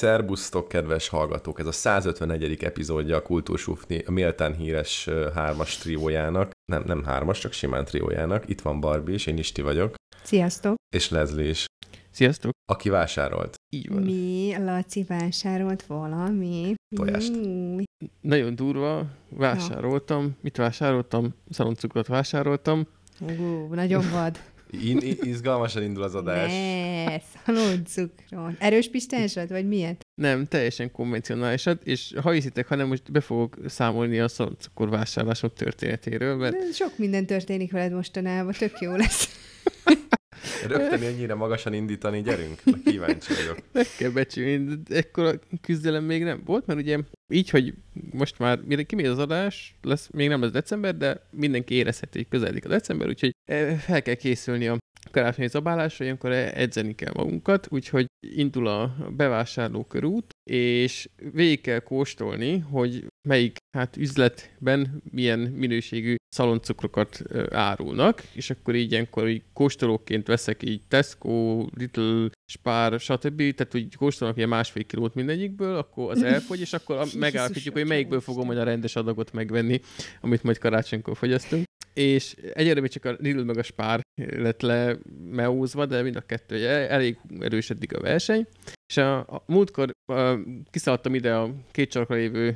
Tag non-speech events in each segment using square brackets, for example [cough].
Szerbusztok, kedves hallgatók! Ez a 151. epizódja a Kultúrsufni, a méltán híres hármas triójának. Nem, nem hármas, csak simán triójának. Itt van Barbie, és én Isti vagyok. Sziasztok! És Leslie is. Sziasztok! Aki vásárolt. Így van. Mi? Laci vásárolt valami? Tojást. Mm, Nagyon durva. Vásároltam. Mit vásároltam? Szaloncukrot vásároltam. Ú, nagyon vad. In, izgalmasan indul az adás. Ne, szaloncukrot. Erős pistásod, vagy miért? Nem, teljesen konvencionálisat, és ha hiszitek, hanem most be fogok számolni a szaloncukor vásárlásom történetéről, mert De Sok minden történik veled mostanában, tök jó lesz. [laughs] Rögtön ennyire magasan indítani, gyerünk. Kíváncsi vagyok. [laughs] kell becsülni, ekkora küzdelem még nem volt, mert ugye így, hogy most már mire kimegy az adás, lesz, még nem lesz december, de mindenki érezheti, hogy közeledik a december, úgyhogy eh, fel kell készülni a karácsonyi zabálásra, ilyenkor edzeni kell magunkat, úgyhogy indul a bevásárló körút, és végig kell kóstolni, hogy melyik hát üzletben milyen minőségű szaloncukrokat árulnak, és akkor így ilyenkor így kóstolóként veszek így Tesco, Little, Spar, stb. Tehát úgy kóstolnak ilyen másfél kilót mindegyikből, akkor az elfogy, és akkor [laughs] megállapítjuk, hogy melyikből fogom majd a rendes adagot megvenni, amit majd karácsonykor fogyasztunk. És egyelőre még csak a Lidl meg a Spár lett le meózva, de mind a kettő elég erős eddig a verseny. És a, a múltkor a, kiszaladtam ide a két sarkra lévő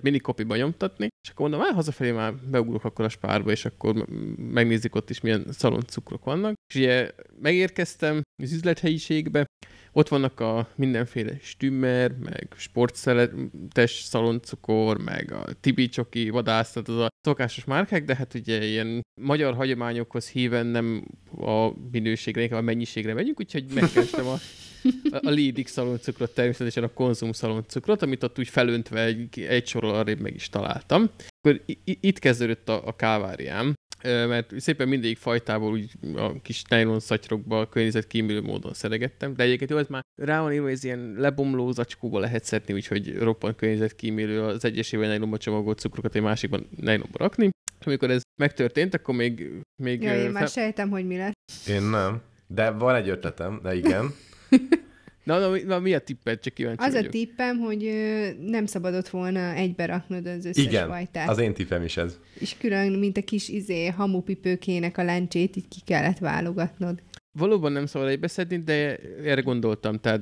minikopiba nyomtatni, és akkor mondom, már hazafelé már beugrok akkor a spárba, és akkor megnézzük ott is, milyen szaloncukrok vannak. És ugye megérkeztem az üzlethelyiségbe, ott vannak a mindenféle stümmer, meg sportszeletes szaloncukor, meg a Tibi Csoki vadászat, az a szokásos márkák, de hát ugye ilyen magyar hagyományokhoz híven nem a minőségre, inkább a mennyiségre megyünk, úgyhogy megkerestem a, [laughs] a Lidix szaloncukrot, természetesen a konzum szaloncukrot, amit ott úgy felöntve egy, egy sorral arrébb meg is találtam. Akkor i- i- itt kezdődött a, a káváriám, mert szépen mindegyik fajtából úgy a kis nylon szatyrokba környezetkímélő módon szeregettem, de egyébként jó, ez már rá van írva, hogy ez ilyen lebomló zacskóba lehet szedni, úgyhogy roppant környezetkímélő az egyesével nylonba csomagolt cukrokat egy másikban nylonba rakni. És amikor ez megtörtént, akkor még... még Ja, én már fel- sejtem, hogy mi lesz. Én nem. De van egy ötletem, de igen. [laughs] Na, na, mi- na, mi a tipped? Csak kíváncsi Az a vagyok. tippem, hogy ö, nem szabadott volna egybe raknod az összes Igen, fajtát. az én tippem is ez. És külön, mint a kis izé, hamupipőkének a lencsét, így ki kellett válogatnod. Valóban nem szabad egybeszedni, de erre gondoltam, tehát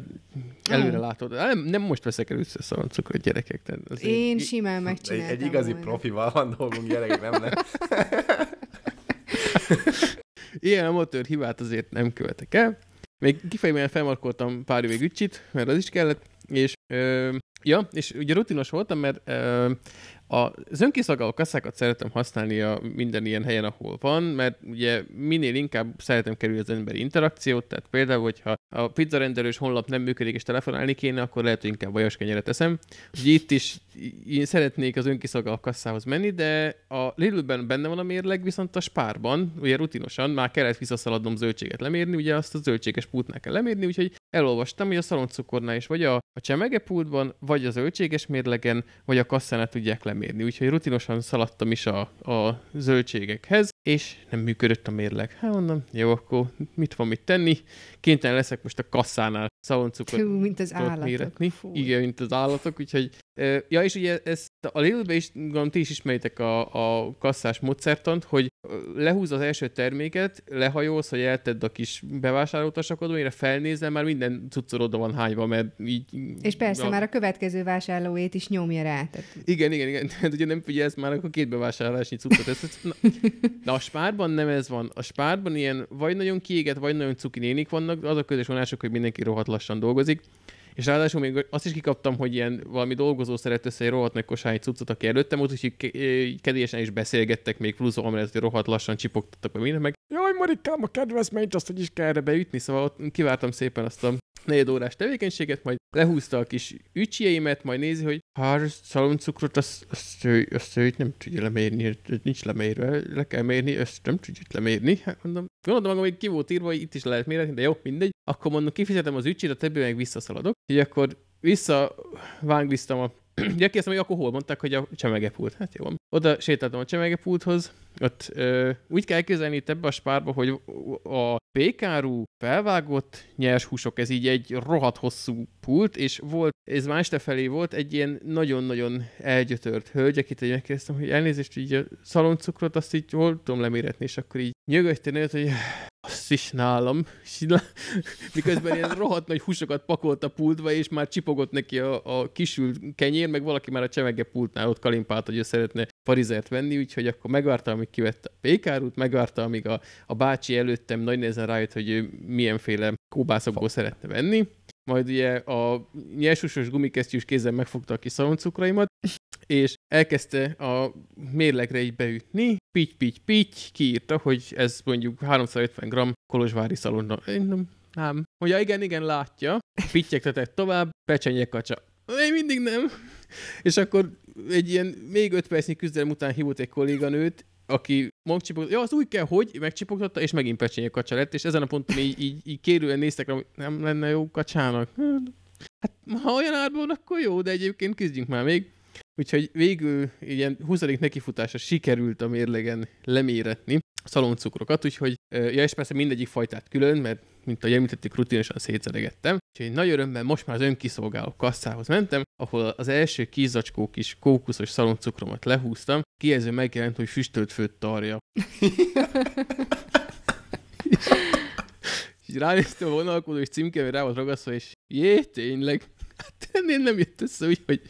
előre Ó. látod. Nem, nem most veszek először szaloncukrot gyerekek. Tehát az Én egy- simán Egy, megcsináltam egy igazi volna. profival van dolgunk, gyerek, nem lesz. [laughs] Ilyen amatőr hibát azért nem követek el. Még kifejezően felmarkoltam pár üveg ücsit, mert az is kellett, és ö, ja, és ugye rutinos voltam, mert ö, az önkiszagaló kasszákat szeretem használni a minden ilyen helyen, ahol van, mert ugye minél inkább szeretem kerülni az emberi interakciót, tehát például, hogyha a pizzarendelős honlap nem működik és telefonálni kéne, akkor lehet, hogy inkább vajas kenyeret teszem. Ugye itt is én szeretnék az önkiszagaló kasszához menni, de a Lidlben benne van a mérleg, viszont a spárban, ugye rutinosan már kellett visszaszaladnom zöldséget lemérni, ugye azt a zöldséges pultnál kell lemérni, úgyhogy elolvastam, hogy a szaloncukornál is vagy a, a csemegepultban, vagy a zöldséges mérlegen, vagy a kasszánál tudják lemérni. Úgyhogy rutinosan szaladtam is a, a zöldségekhez, és nem működött a mérleg. Hát mondom, jó, akkor mit van mit tenni? Kénytelen leszek most a kasszánál szaloncukort Hú, mint az állatok. méretni. Fú. Igen, mint az állatok, úgyhogy... Ja, és ugye ezt a Lidl-be is, gondolom, ti is ismeritek a, a kasszás módszertant, hogy lehúz az első terméket, lehajolsz, hogy eltedd a kis bevásárlótasakadó, mire felnézel, már minden cuccor oda van hányva, mert így... És persze, ja, már a következő vásárlóét is nyomja rá. Tehát Igen, igen, igen. Tehát [laughs] ugye nem figyelsz már, akkor két bevásárlásnyi cuccot. Ez, na, na, a spárban nem ez van. A spárban ilyen vagy nagyon kiégett, vagy nagyon cuki nénik vannak, az a közös vonások, hogy mindenki rohadt lassan dolgozik. És ráadásul még azt is kikaptam, hogy ilyen valami dolgozó szeret össze egy rohadt nagy kosárnyi cuccot, aki előttem volt, úgyhogy ke- kedélyesen is beszélgettek még plusz, amellett, hogy rohadt lassan csipogtattak meg minden, meg jaj, Marikám, a kedvezményt, azt hogy is kell erre beütni, szóval ott kivártam szépen azt a negyed órás tevékenységet, majd lehúzta a kis ücsjeimet, majd nézi, hogy hát szaloncukrot, azt, azt, ő, azt ő nem tudja lemérni, nincs lemérve, le kell mérni, ezt nem tudjuk lemérni. Hát mondom, gondolom magam, hogy ki volt írva, hogy itt is lehet mérni, de jó, mindegy. Akkor mondom, kifizetem az ücsit, a többi meg visszaszaladok. Így akkor visszavángliztam a Ugye kérdeztem, hogy akkor hol mondták, hogy a csemegepult. Hát jó. Oda sétáltam a csemegepulthoz, ott ö, úgy kell elképzelni itt ebbe a spárba, hogy a pékárú felvágott nyers húsok, ez így egy rohadt hosszú pult, és volt, ez már este felé volt, egy ilyen nagyon-nagyon elgyötört hölgy, akit egy megkérdeztem, hogy elnézést, így a szaloncukrot, azt így hol tudom leméretni, és akkor így nyögögte hogy azt is nálam. [laughs] Miközben ilyen rohadt nagy húsokat pakolt a pultba, és már csipogott neki a, a kisült kenyér, meg valaki már a csemege pultnál ott kalimpált, hogy ő szeretne parizert venni, úgyhogy akkor megvárta, amíg kivette a pékárút, megvárta, amíg a, a bácsi előttem nagy nehezen rájött, hogy ő milyenféle kóbászokból szeretne venni. Majd ugye a nyersusos gumikesztyűs kézzel megfogta a kis szaloncukraimat, és elkezdte a mérlegre így beütni, pitty, pitty, pitty, kiírta, hogy ez mondjuk 350 g kolozsvári szalonna. Nem, nem. Hogy igen, igen, látja, pittyektetett tovább, pecsenye kacsa. Én mindig nem. És akkor egy ilyen még öt percnyi küzdelem után hívott egy kolléganőt, aki magcsipogtatta, ja, az úgy kell, hogy megcsipogtatta, és megint pecsenye kacsa lett, és ezen a ponton így, így, így kérően néztek, hogy nem lenne jó kacsának. Hát, ha olyan árban, akkor jó, de egyébként küzdjünk már még. Úgyhogy végül ilyen 20. nekifutása sikerült a mérlegen leméretni szaloncukrokat, úgyhogy, ja, és persze mindegyik fajtát külön, mert mint a említettük, rutinosan szétszedegettem. Úgyhogy nagy örömmel most már az önkiszolgáló kasszához mentem, ahol az első kizacskó kis kókuszos szaloncukromat lehúztam, kijelző megjelent, hogy füstölt főtt tarja. [laughs] és ránéztem a vonalkodó, és címkével rá volt ragasztva, és jé, tényleg. Hát ennél nem jött össze úgy, hogy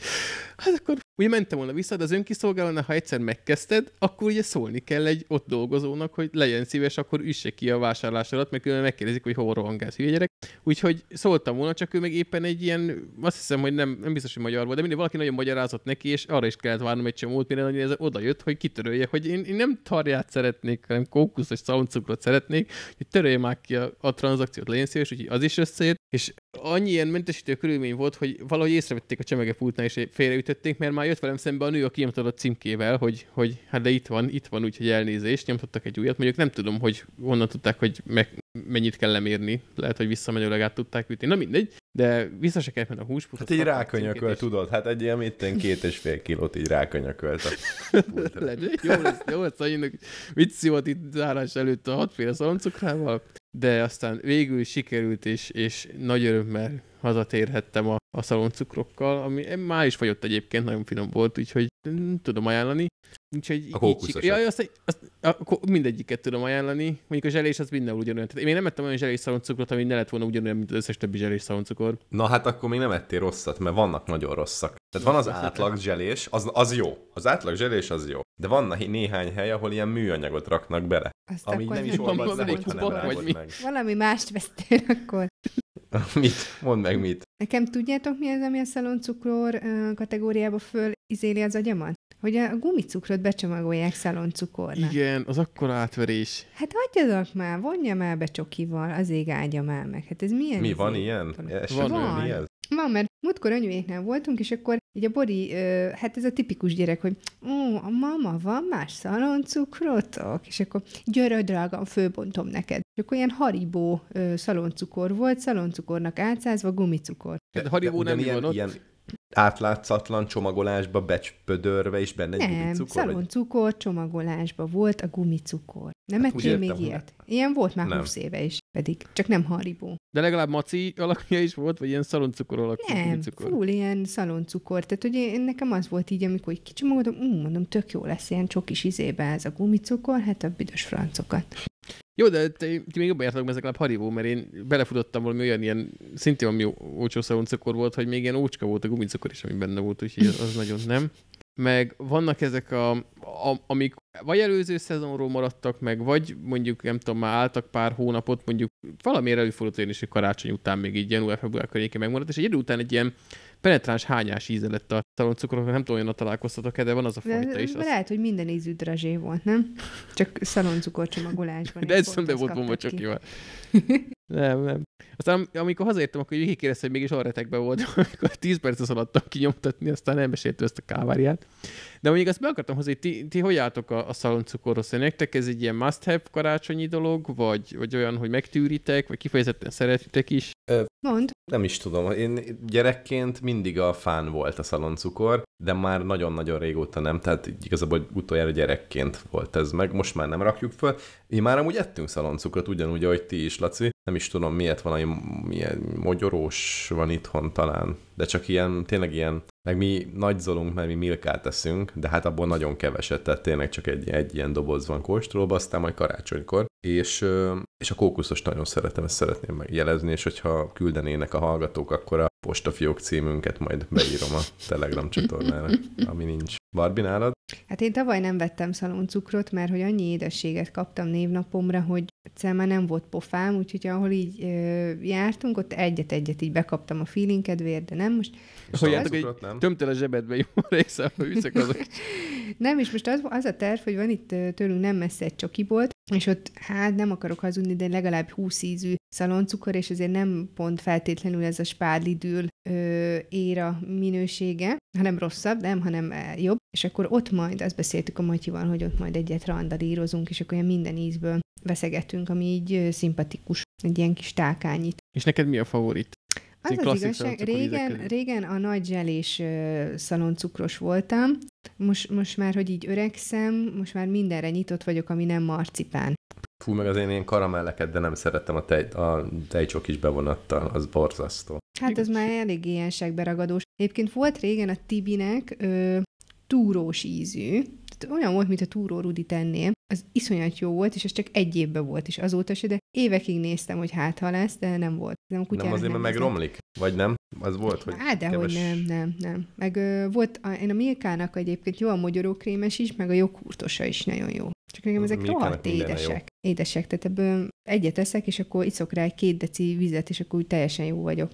hát akkor ugye mentem volna vissza, de az önkiszolgálónál, ha egyszer megkezdted, akkor ugye szólni kell egy ott dolgozónak, hogy legyen szíves, akkor üsse ki a vásárlás alatt, mert különben megkérdezik, hogy hol rohangálsz, hülye gyerek. Úgyhogy szóltam volna, csak ő meg éppen egy ilyen, azt hiszem, hogy nem, nem biztos, hogy magyar volt, de mindig valaki nagyon magyarázott neki, és arra is kellett várnom egy csomót, mire ez oda jött, hogy kitörölje, hogy én, én nem tarját szeretnék, hanem kókuszos szaloncukrot szeretnék, hogy törölje már ki a, a tranzakciót, legyen szíves, úgyhogy az is összeért, és annyi ilyen mentesítő körülmény volt, hogy valahogy észrevették a csemegepultnál, és félreütötték, mert már jött velem szembe a nő, aki nyomtatott címkével, hogy, hogy hát de itt van, itt van, úgyhogy elnézést, nyomtottak egy újat. Mondjuk nem tudom, hogy honnan tudták, hogy meg, mennyit kell lemérni. Lehet, hogy visszamenőleg át tudták ütni. Na mindegy, de vissza se kellett a húspult. Hát így rákönyököl, tudod, hát egy ilyen mitten két és fél kilót így rákönyökölt [laughs] a Jó lesz, jó lesz, annyira vicc volt itt zárás előtt a hatféle szaloncukrával, de aztán végül sikerült, és, és nagy örömmel hazatérhettem a, a szaloncukrokkal, ami már is fagyott egyébként, nagyon finom volt, úgyhogy tudom ajánlani. Úgyhogy a kókuszosat. Ja, azt, azt, azt, mindegyiket tudom ajánlani. Mondjuk a zselés az minden ugyanolyan. Tehát én még nem ettem olyan zselés szaloncukrot, ami ne lett volna ugyanolyan, mint az összes többi zselés szaloncukor. Na hát akkor még nem ettél rosszat, mert vannak nagyon rosszak. Tehát van az átlag zselés, az, az jó. Az átlag zselés az jó. De van néhány hely, ahol ilyen műanyagot raknak bele. Azt ami nem is olvad le, vagy mi? meg. Valami mást vesztél akkor. [laughs] mit? Mondd meg mit. Nekem tudjátok mi az, ami a szaloncukror kategóriába föl izéli az agyamat? Hogy a gumicukrot becsomagolják szaloncukornak. Igen, az akkor átverés. Hát hagyjatok már, vonja már be csokival, az ég áldja már meg. Hát ez milyen? Mi, van ilyen? Van, van. ilyen? Van, mert múltkor anyuéknál voltunk, és akkor így a Bori, ö, hát ez a tipikus gyerek, hogy ó, a mama, van más szaloncukrotok? És akkor gyere, drágám, főbontom neked. És akkor ilyen haribó ö, szaloncukor volt, szaloncukornak átszázva gumicukor. De, de haribó de, nem ilyen, van ott? Ilyen átlátszatlan csomagolásba becspödörve is benne egy Nem, gumicukor? szaloncukor vagy? csomagolásba volt a gumicukor. Nem hát ettél még ilyet? Ilyen volt már nem. 20 éve is, pedig csak nem haribó. De legalább maci alakja is volt, vagy ilyen szaloncukor alakja? Nem, gumicukor. full ilyen szaloncukor. Tehát hogy én, nekem az volt így, amikor így kicsomagoltam, ú, mondom, tök jó lesz ilyen csokis izébe ez a gumicukor, hát a büdös francokat. Jó, de ti, ti még jobban jártak, ezek legalább Haribó, mert én belefutottam valami olyan ilyen, szintén ami ócsó szaloncukor volt, hogy még ilyen ócska volt a gumicukor is, ami benne volt, úgyhogy az, az nagyon nem. Meg vannak ezek a, a, amik vagy előző szezonról maradtak meg, vagy mondjuk, nem tudom, már álltak pár hónapot, mondjuk valamiért előfordult olyan is, hogy karácsony után még így január-február környékén megmaradt, és egy idő után egy ilyen penetráns hányás íze lett a szaloncukroknak, nem tudom, olyan találkoztatok-e, de van az a fajta is. De lehet, hogy minden ízű drazsé volt, nem? Csak szaloncukor csomagolásban. de ez nem volt bomba csak jó. [laughs] Nem, nem. Aztán amikor hazaértem, akkor végigkérdeztem, hogy mégis arretekben volt, [laughs] amikor 10 perc alatt kinyomtatni, aztán elmesélte ezt a káváriát. De mondjuk azt be akartam hozni, ti, ti hogy álltok a, a szaloncukorhoz? Nektek ez egy ilyen must-have karácsonyi dolog, vagy, vagy olyan, hogy megtűritek, vagy kifejezetten szeretitek is? Mond. Nem is tudom. Én gyerekként mindig a fán volt a szaloncukor, de már nagyon-nagyon régóta nem, tehát igazából utoljára gyerekként volt ez meg, most már nem rakjuk föl. Mi már amúgy ettünk szaloncukrot, ugyanúgy, ahogy ti is, Laci. Nem is tudom, miért valami milyen mogyorós van itthon talán, de csak ilyen, tényleg ilyen meg mi nagyzolunk, mert mi milkát teszünk, de hát abból nagyon keveset, tehát tényleg csak egy, egy ilyen doboz van kóstolva, aztán majd karácsonykor. És, és a kókuszos nagyon szeretem, ezt szeretném megjelezni, és hogyha küldenének a hallgatók, akkor a postafiók címünket majd beírom a Telegram csatornára, ami nincs. Barbie nálad? Hát én tavaly nem vettem szaloncukrot, mert hogy annyi édességet kaptam névnapomra, hogy egyszerűen már nem volt pofám, úgyhogy ahol így ö, jártunk, ott egyet-egyet így bekaptam a feeling kedvéért, de nem most. Hogy az... hogy tömtel a zsebedbe, jó része, hogy viszek azok. [laughs] nem, és most az, az a terv, hogy van itt tőlünk nem messze egy csokibolt, és ott hát nem akarok hazudni, de legalább 20 ízű szaloncukor, és azért nem pont feltétlenül ez a spádlidül ér a minősége, hanem rosszabb, nem, hanem jobb. És akkor ott majd, azt beszéltük a Matyival, hogy ott majd egyet randalírozunk, és akkor olyan minden ízből veszegetünk, ami így szimpatikus, egy ilyen kis tálkányit. És neked mi a favorit? Az az igazság, régen, régen a nagy zselés szaloncukros voltam, most, most már, hogy így öregszem, most már mindenre nyitott vagyok, ami nem marcipán. Fú, meg az én ilyen karamelleket, de nem szerettem a, tej, a tejcsok is bevonattal, az borzasztó. Hát ez már elég ilyenségbe ragadós. Egyébként volt régen a Tibinek ö, túrós ízű, tehát olyan volt, mint a túró Rudi tennél. Az iszonyat jó volt, és ez csak egy évben volt, is azóta se, de évekig néztem, hogy hát ha lesz, de nem volt. Nem, a nem azért, mert megromlik? Vagy nem? Az volt, hogy Hát, de keves... hogy nem, nem, nem. Meg ö, volt, a, én a Milkának egyébként jó a mogyorókrémes is, meg a joghurtosa is nagyon jó. Csak nekem ezek rohadt édesek. Édesek, tehát ebből egyet eszek, és akkor iszok rá egy két deci vizet, és akkor úgy teljesen jó vagyok.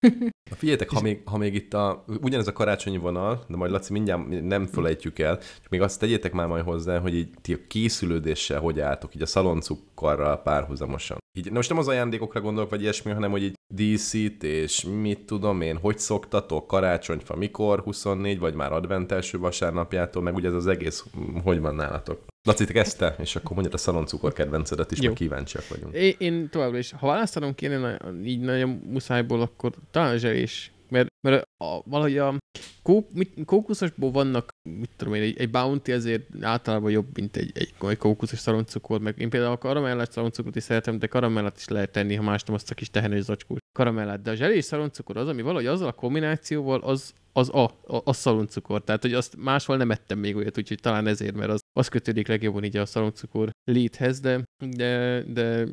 [laughs] Na figyeljetek, ha még, ha még itt a, ugyanez a karácsonyi vonal, de majd Laci mindjárt nem felejtjük el, csak még azt tegyétek már majd hozzá, hogy így ti a készülődéssel hogy álltok, így a szaloncukorral párhuzamosan. Így, most nem az ajándékokra gondolok, vagy ilyesmi, hanem hogy így díszítés, mit tudom én, hogy szoktatok, karácsonyfa mikor, 24, vagy már advent első vasárnapjától, meg ugye ez az egész, hogy van nálatok? Laci, te kezdte, és akkor mondjad a szaloncukor kedvencedet is, Jó. meg kíváncsiak vagyunk. Én, én továbbra is, ha választanom kéne így nagyon muszájból, akkor talán zselés. Mert, mert a, valahogy a kók, mit, kókuszosból vannak, mit tudom én, egy, egy bounty azért általában jobb, mint egy, egy, egy kókuszos szaloncukor, meg én például a karamellát szaloncukrot is szeretem, de karamellát is lehet tenni, ha más nem azt a kis tehenős zacskós karamellát. De a zselés szaloncukor az, ami valahogy azzal a kombinációval az, az a, a, a szaloncukor. Tehát, hogy azt máshol nem ettem még olyat, úgyhogy talán ezért, mert az, az kötődik legjobban így a szaloncukor léthez, de, de, de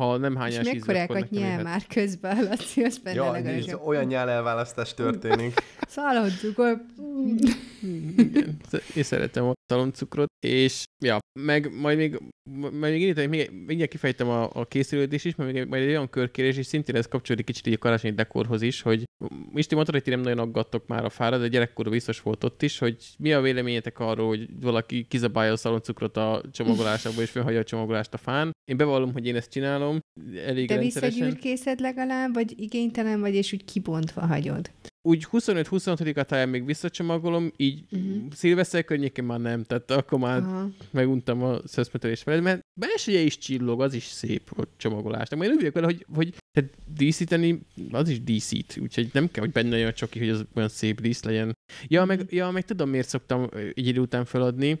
ha nem hányás És mekkorákat nyel már közben, Laci, az benne ja, olyan nyelelválasztás történik. Szaloncukor. [laughs] Igen, én szeretem a szaloncukrot, és ja, meg majd még, majd még, még, még mindjárt kifejtem a, a készülődés is, mert még majd egy olyan körkérés, és szintén ez kapcsolódik kicsit így a karácsonyi dekorhoz is, hogy Misti mondtad, hogy ti nem nagyon aggattok már a fára, de gyerekkorban biztos volt ott is, hogy mi a véleményetek arról, hogy valaki kizabálja a szaloncukrot a csomagolásába, és felhagyja a csomagolást a fán. Én bevallom, hogy én ezt csinálom. Elég Te visszagyűrkészed legalább, vagy igénytelen vagy, és úgy kibontva hagyod? Úgy 25-26 a táján még visszacsomagolom, így uh-huh. szilveszter környékén már nem, tehát akkor már uh-huh. meguntam a szeszmetelés felé, mert belseje is csillog, az is szép a csomagolásnak. Mert én úgy vele, hogy, hogy tehát díszíteni, az is díszít, úgyhogy nem kell, hogy benne olyan csoki, hogy az olyan szép dísz legyen. Ja, meg, ja, meg tudom, miért szoktam egy idő után feladni,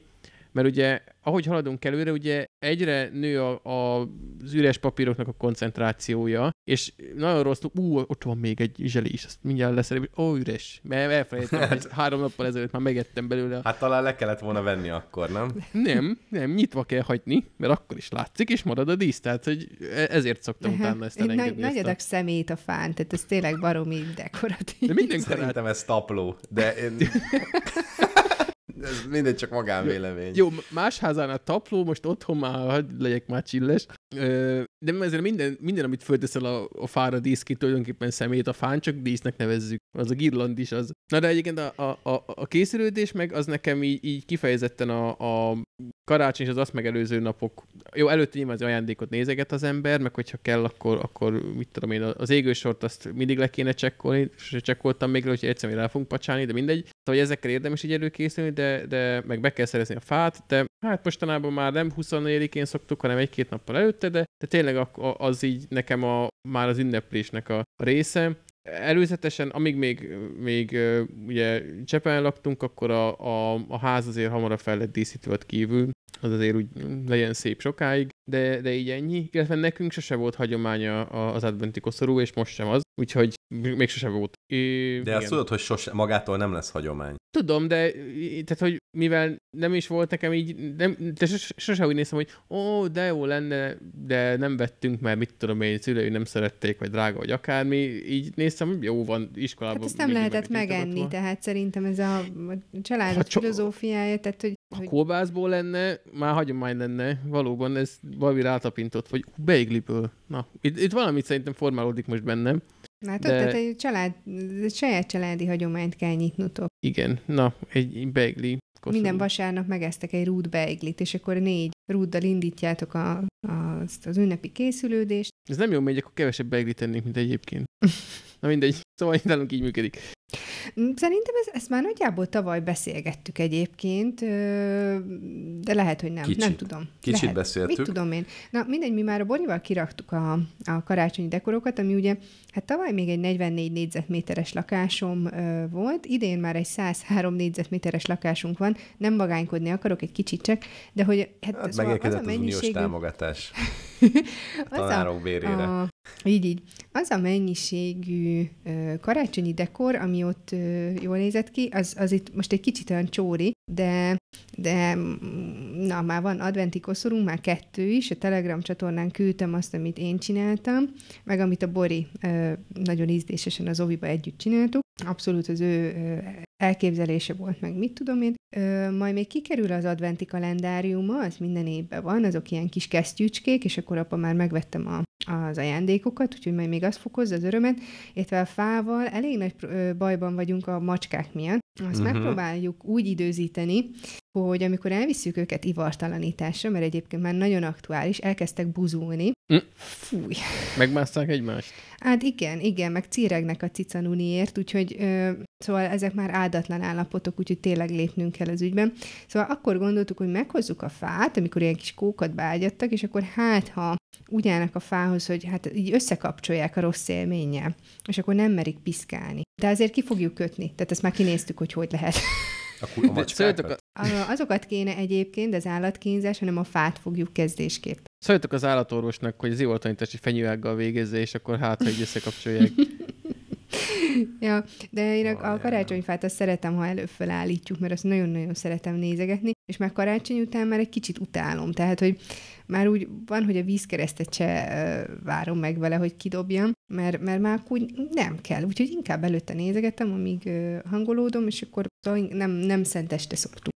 mert ugye ahogy haladunk előre, ugye egyre nő a, a, az üres papíroknak a koncentrációja, és nagyon rossz, ú, ott van még egy zselés, azt mindjárt lesz, ó, üres, mert elfelejtettem, [laughs] hogy három nappal ezelőtt már megettem belőle. Hát talán le kellett volna venni akkor, nem? Nem, nem, nyitva kell hagyni, mert akkor is látszik, és marad a dísz, tehát hogy e- ezért szoktam utána ezt elengedni. Nagy, nagy adag szemét a fán, tehát ez tényleg baromi dekoratív. De minden Szerintem ez tapló, de én... [laughs] Ez mindegy, csak magánvélemény. Jó, más házán a tapló, most otthon már, hogy legyek már csilles. De ezért minden, minden amit fölteszel a, a fára dísz ki, tulajdonképpen szemét a fán, csak dísznek nevezzük. Az a girland is az. Na de egyébként a, a, a, a készülődés meg az nekem így, így kifejezetten a, a karácsony és az azt megelőző napok, jó, előtte nyilván az ajándékot nézeget az ember, meg hogyha kell, akkor, akkor mit tudom én, az égősort azt mindig le kéne csekkolni, és csekkoltam még, hogy egyszerűen el fogunk pacsálni, de mindegy. Szóval ezekkel érdemes így előkészülni, de, de meg be kell szerezni a fát, de hát mostanában már nem 24-én szoktuk, hanem egy-két nappal előtte, de, de tényleg az így nekem a, már az ünneplésnek a része. Előzetesen, amíg még, még ugye Csepen laktunk, akkor a, a, a ház azért hamarabb fel lett díszítve kívül, az azért úgy legyen szép sokáig, de, de így ennyi. Illetve nekünk sose volt hagyománya az adventi koszorú, és most sem az, úgyhogy még sose volt. É, de igen. azt tudod, hogy sose, magától nem lesz hagyomány. Tudom, de tehát, hogy mivel nem is volt nekem így, nem, de sose, sose úgy néztem, hogy ó, de jó lenne, de nem vettünk, mert mit tudom én, szülői nem szerették, vagy drága, vagy akármi, így néztem, hogy jó van iskolában. Hát ezt nem lehetett megenni, tehát szerintem ez a család hát, filozófiája, tehát hogy... Ha hogy... kolbászból lenne, már hagyomány lenne, valóban ez valami rátapintott, vagy beigliből. Na, itt, itt valamit szerintem formálódik most bennem. Látod, de... tehát egy, család, egy saját családi hagyományt kell nyitnotok. Igen, na, egy beigli. Koszorú. Minden vasárnap megeztek egy rút beiglit, és akkor négy rúddal indítjátok a, a, azt az ünnepi készülődést. Ez nem jó, hogy akkor kevesebb beiglit tennék, mint egyébként. [laughs] na mindegy, szóval nálunk így működik. Mm, szerintem ez, ezt már nagyjából tavaly beszélgettük egyébként, de lehet, hogy nem. Kicsit. Nem tudom. Kicsit lehet. beszéltük. Mit tudom én? Na mindegy, mi már a Borival kiraktuk a, a karácsonyi dekorokat, ami ugye, hát tavaly még egy 44 négyzetméteres lakásom volt, idén már egy 103 négyzetméteres lakásunk van, nem bagánykodni akarok, egy kicsit csak, de hogy... Hát, hát szóval az, a mennyiségű... uniós támogatás [laughs] a tanárok bérére. A, így, így. Az a mennyiségű ö, karácsonyi dekor, ami ott jól nézett ki, az, az itt most egy kicsit olyan csóri, de, de na, már van adventi koszorunk, már kettő is, a Telegram csatornán küldtem azt, amit én csináltam, meg amit a Bori nagyon ízdésesen az Oviba együtt csináltuk. Abszolút az ő elképzelése volt, meg mit tudom én. Majd még kikerül az adventi kalendáriuma, az minden évben van, azok ilyen kis kesztyűcskék, és akkor apa már megvettem a, az ajándékokat, úgyhogy majd még az fokozza az örömet, illetve a fával elég nagy bajban vagyunk a macskák miatt. Azt uh-huh. megpróbáljuk úgy időzíteni, hogy amikor elviszük őket ivartalanításra, mert egyébként már nagyon aktuális, elkezdtek buzulni. Mm. Fúj. Megmászták egymást? Hát igen, igen, meg círegnek a cicanuniért, úgyhogy ö, szóval ezek már áldatlan állapotok, úgyhogy tényleg lépnünk kell az ügyben. Szóval akkor gondoltuk, hogy meghozzuk a fát, amikor ilyen kis kókat beágyattak, és akkor hát, ha úgy állnak a fához, hogy hát így összekapcsolják a rossz élménnyel, és akkor nem merik piszkálni. De azért ki fogjuk kötni, tehát ezt már kinéztük, hogy hogy lehet. A, a a, azokat kéne egyébként, de az állatkínzás, hanem a fát fogjuk kezdésképp. Szóljatok az állatorvosnak, hogy az ivoltanítási fenyőággal végezze, és akkor hát, hogy összekapcsolják. [laughs] ja, de én a, a karácsonyfát azt szeretem, ha előfölállítjuk, mert azt nagyon-nagyon szeretem nézegetni, és már karácsony után már egy kicsit utálom. Tehát, hogy már úgy van, hogy a vízkeresztet se várom meg vele, hogy kidobjam, mert, mert már úgy nem kell. Úgyhogy inkább előtte nézegetem, amíg hangolódom, és akkor nem, nem szenteste szoktuk.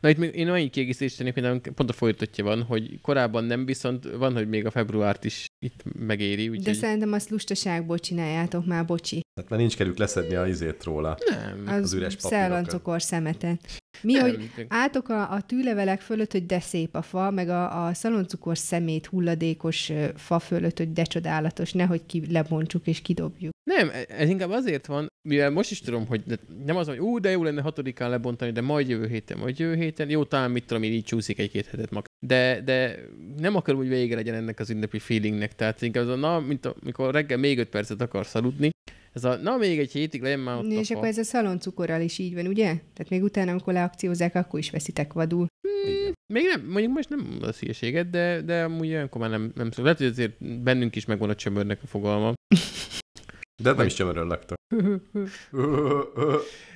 Na itt még én annyi kiegészítést tennék, hogy pont a folytatja van, hogy korábban nem, viszont van, hogy még a februárt is itt megéri. Úgy De szerintem azt lustaságból csináljátok már, bocsi. Hát már nincs kerük leszedni a izét róla. Nem. Az, az üres papírokat. szemetet. Mi, nem, hogy álltok a, a tűlevelek fölött, hogy de szép a fa, meg a, a szaloncukor szemét hulladékos fa fölött, hogy de csodálatos, nehogy ki lebontsuk és kidobjuk. Nem, ez inkább azért van, mivel most is tudom, hogy nem az, hogy ú, de jó lenne hatodikán lebontani, de majd jövő héten, majd jövő héten, jó, talán mit tudom, én így csúszik egy-két hetet mag. De, de nem akarom, hogy vége legyen ennek az ünnepi feelingnek, tehát inkább az a, na, mint amikor reggel még öt percet akarsz aludni, ez a, na még egy hétig legyen már ott És akkor ez a szaloncukorral is így van, ugye? Tehát még utána, amikor leakciózzák, akkor is veszitek vadul. Hmm, még nem, mondjuk most nem az hülyeséget, de, de amúgy olyankor már nem, nem szó. Lehet, hogy azért bennünk is megvan a csömörnek a fogalma. [laughs] De nem is csömörről laktak. [laughs]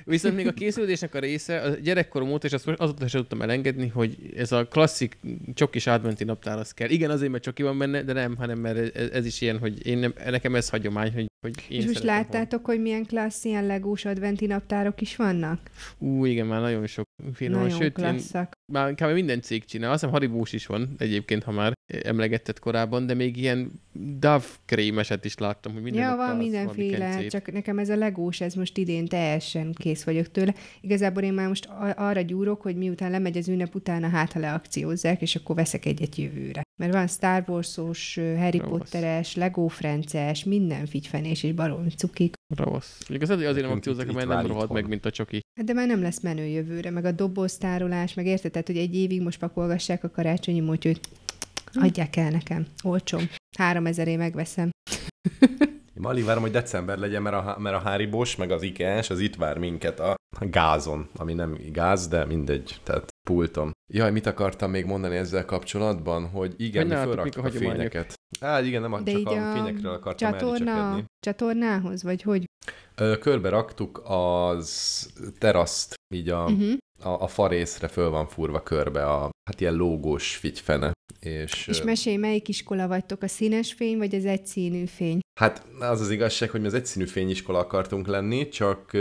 Viszont még a készülésnek a része, a gyerekkorom óta, és azt azóta sem tudtam elengedni, hogy ez a klasszik csokis adventi naptár az kell. Igen, azért, mert csoki van benne, de nem, hanem mert ez, ez is ilyen, hogy én nem, nekem ez hagyomány, hogy, hogy én És most láttátok, hogy milyen klassz, ilyen legós adventi naptárok is vannak? Ú, igen, már nagyon sok firma. Nagyon Sőt, klasszak. Én, már kb. minden cég csinál. Azt hiszem Haribós is van egyébként, ha már emlegetted korábban, de még ilyen Dove krémeset is láttam, hogy minden Ja, van mindenféle, csak nekem ez a legós, ez most idén teljesen kész vagyok tőle. Igazából én már most arra gyúrok, hogy miután lemegy az ünnep utána, hát ha leakciózzák, és akkor veszek egyet jövőre. Mert van Star Wars-os, Harry Ravasz. Potteres, Lego Frances, minden figyfenés és barom cukik. Ravasz. Igaz, azért nem akciózzák, mert nem rohad meg, mint a csoki. Hát de már nem lesz menő jövőre, meg a doboztárolás, meg érted, tehát, hogy egy évig most pakolgassák a karácsonyi motyót, adják el nekem, olcsom. Három ezeré megveszem. [laughs] Alig várom, hogy december legyen, mert a, mert a Háribós, meg az IKEA-s, az itt vár minket a gázon, ami nem gáz, de mindegy, tehát pulton. Jaj, mit akartam még mondani ezzel kapcsolatban, hogy igen, hogy mi felraktuk a, a fényeket. Á, igen, nem de csak a, a fényekről akartam csatorna, Csatornához, vagy hogy? Körbe raktuk az teraszt, így a, uh-huh. a, a farészre föl van furva körbe a, hát ilyen lógós figyfene. És, és mesélj, melyik iskola vagytok, a színes fény, vagy az egyszínű fény? Hát az az igazság, hogy mi az egyszínű fényiskola akartunk lenni, csak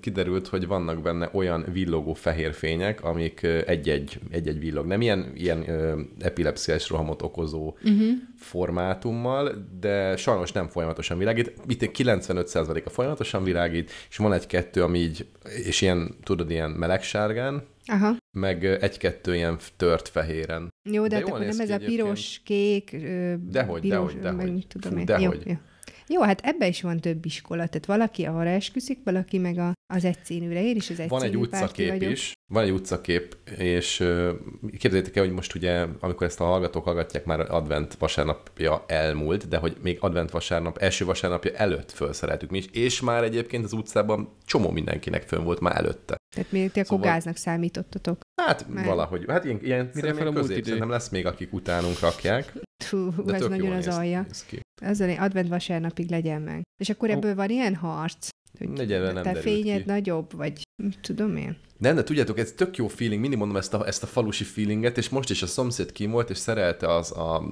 kiderült, hogy vannak benne olyan villogó fehér fények, amik egy-egy, egy-egy villog. Nem ilyen, ilyen epilepsziás rohamot okozó uh-huh. formátummal, de sajnos nem folyamatosan világít. Itt 95%-a folyamatosan világít, és van egy-kettő, ami így, és ilyen, tudod, ilyen melegsárgán, Aha. meg egy-kettő ilyen tört fehéren. Jó, de, de hát akkor nem ez a piros, kék, dehogy, piros, dehogy, dehogy. tudom Fú, dehogy. Jó, jó. Jó, hát ebbe is van több iskola, tehát valaki arra esküszik, valaki meg a, az egyszínűre. Én is az egyszínű Van egy utcakép vagyok. is, van egy utcakép, és képzeljétek el, hogy most ugye, amikor ezt a hallgatók hallgatják, már advent vasárnapja elmúlt, de hogy még advent vasárnap, első vasárnapja előtt felszereltük mi is, és már egyébként az utcában csomó mindenkinek fönn volt már előtte. Tehát miért ti szóval... akkor gáznak számítottatok? Hát Mert... valahogy. Hát ilyen, ilyen Mire fel a közép, nem lesz még, akik utánunk rakják. Fú, ez nagyon az alja. Az advent vasárnapig legyen meg. És akkor ebből oh. van ilyen harc? Hogy Legyen, nem te fényed ki. nagyobb, vagy tudom én. Nem, de tudjátok, ez tök jó feeling, mindig mondom ezt a, ezt a falusi feelinget, és most is a szomszéd kim volt, és szerelte az a...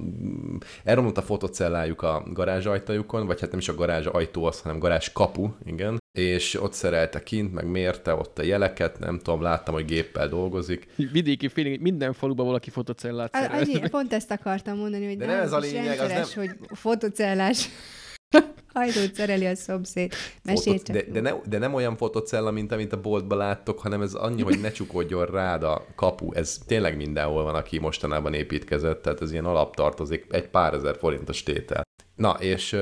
Elromlott a fotocellájuk a garázsajtajukon, vagy hát nem is a garázs ajtó az, hanem garázs kapu, igen, és ott szerelte kint, meg mérte ott a jeleket, nem tudom, láttam, hogy géppel dolgozik. Vidéki feeling, minden faluban valaki fotocellát szerel. Annyi, pont ezt akartam mondani, hogy De nem, nem ez a lényeg, az nem... hogy fotocellás Hajdót szereli a szomszéd. Mesélj de, de, ne, de nem olyan fotocella, mint amit a boltban láttok, hanem ez annyi, hogy ne csukódjon rád a kapu. Ez tényleg mindenhol van, aki mostanában építkezett, tehát ez ilyen alaptartozik, egy pár ezer forintos tétel. Na, és,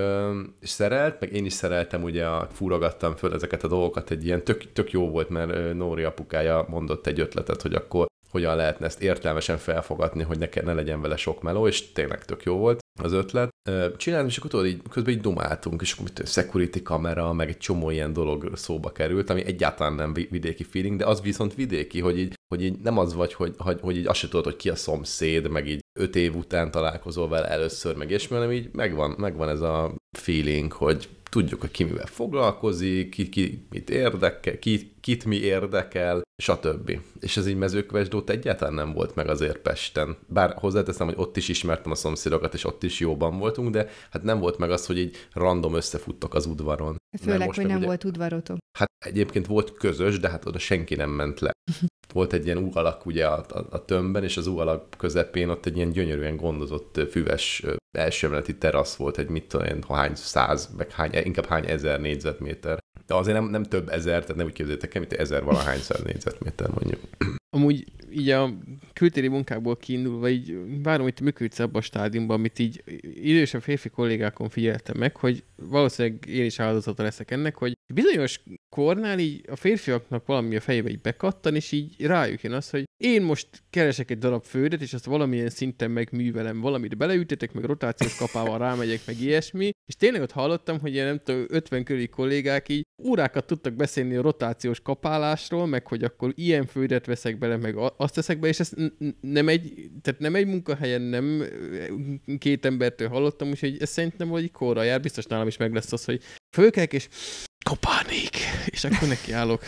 és szerelt, meg én is szereltem, ugye fúrogattam föl ezeket a dolgokat, egy ilyen tök, tök jó volt, mert Nóri apukája mondott egy ötletet, hogy akkor hogyan lehetne ezt értelmesen felfogatni, hogy ne, ne legyen vele sok meló, és tényleg tök jó volt az ötlet. Csináltam, és akkor tudod, így, közben így dumáltunk, és akkor mit security kamera, meg egy csomó ilyen dolog szóba került, ami egyáltalán nem vidéki feeling, de az viszont vidéki, hogy így, hogy így nem az vagy, hogy, hogy, hogy így azt se tudod, hogy ki a szomszéd, meg így öt év után találkozol vele először, meg és hanem így megvan, megvan ez a feeling, hogy tudjuk, hogy ki mivel foglalkozik, ki, ki mit érdekel, ki, kit mi érdekel, stb. És ez így mezőkövesdót egyáltalán nem volt meg azért Pesten. Bár hozzáteszem, hogy ott is ismertem a szomszédokat, és ott is jóban voltunk, de hát nem volt meg az, hogy így random összefuttok az udvaron. Főleg, hogy nem ugye, volt udvarotok. Hát egyébként volt közös, de hát oda senki nem ment le. [laughs] volt egy ilyen ugalak ugye a, a, a tömbben, és az ugalak közepén ott egy ilyen gyönyörűen gondozott füves elsőemeleti terasz volt, egy mit tudom én, hány száz, meg hány, inkább hány ezer négyzetméter. De azért nem, nem több ezer, tehát nem úgy képzeljétek el, mint ezer valahány száz négyzetméter mondjuk. Amúgy így a kültéri munkából kiindulva, így várom, hogy működsz abban a stádiumban, amit így idősebb férfi kollégákon figyeltem meg, hogy valószínűleg én is áldozata leszek ennek, hogy bizonyos kornál így a férfiaknak valami a fejébe így bekattan, és így rájuk jön az, hogy én most keresek egy darab földet, és azt valamilyen szinten megművelem, valamit beleütetek, meg rotációs kapával rámegyek, meg ilyesmi, és tényleg ott hallottam, hogy ilyen nem tudom, 50 körüli kollégák így órákat tudtak beszélni a rotációs kapálásról, meg hogy akkor ilyen földet veszek bele, meg azt teszek be, és ezt nem egy, tehát nem egy munkahelyen, nem két embertől hallottam, úgyhogy ez szerintem hogy korra jár, biztos nálam is meg lesz az, hogy fölkelek, és kopálnék, és akkor nekiállok.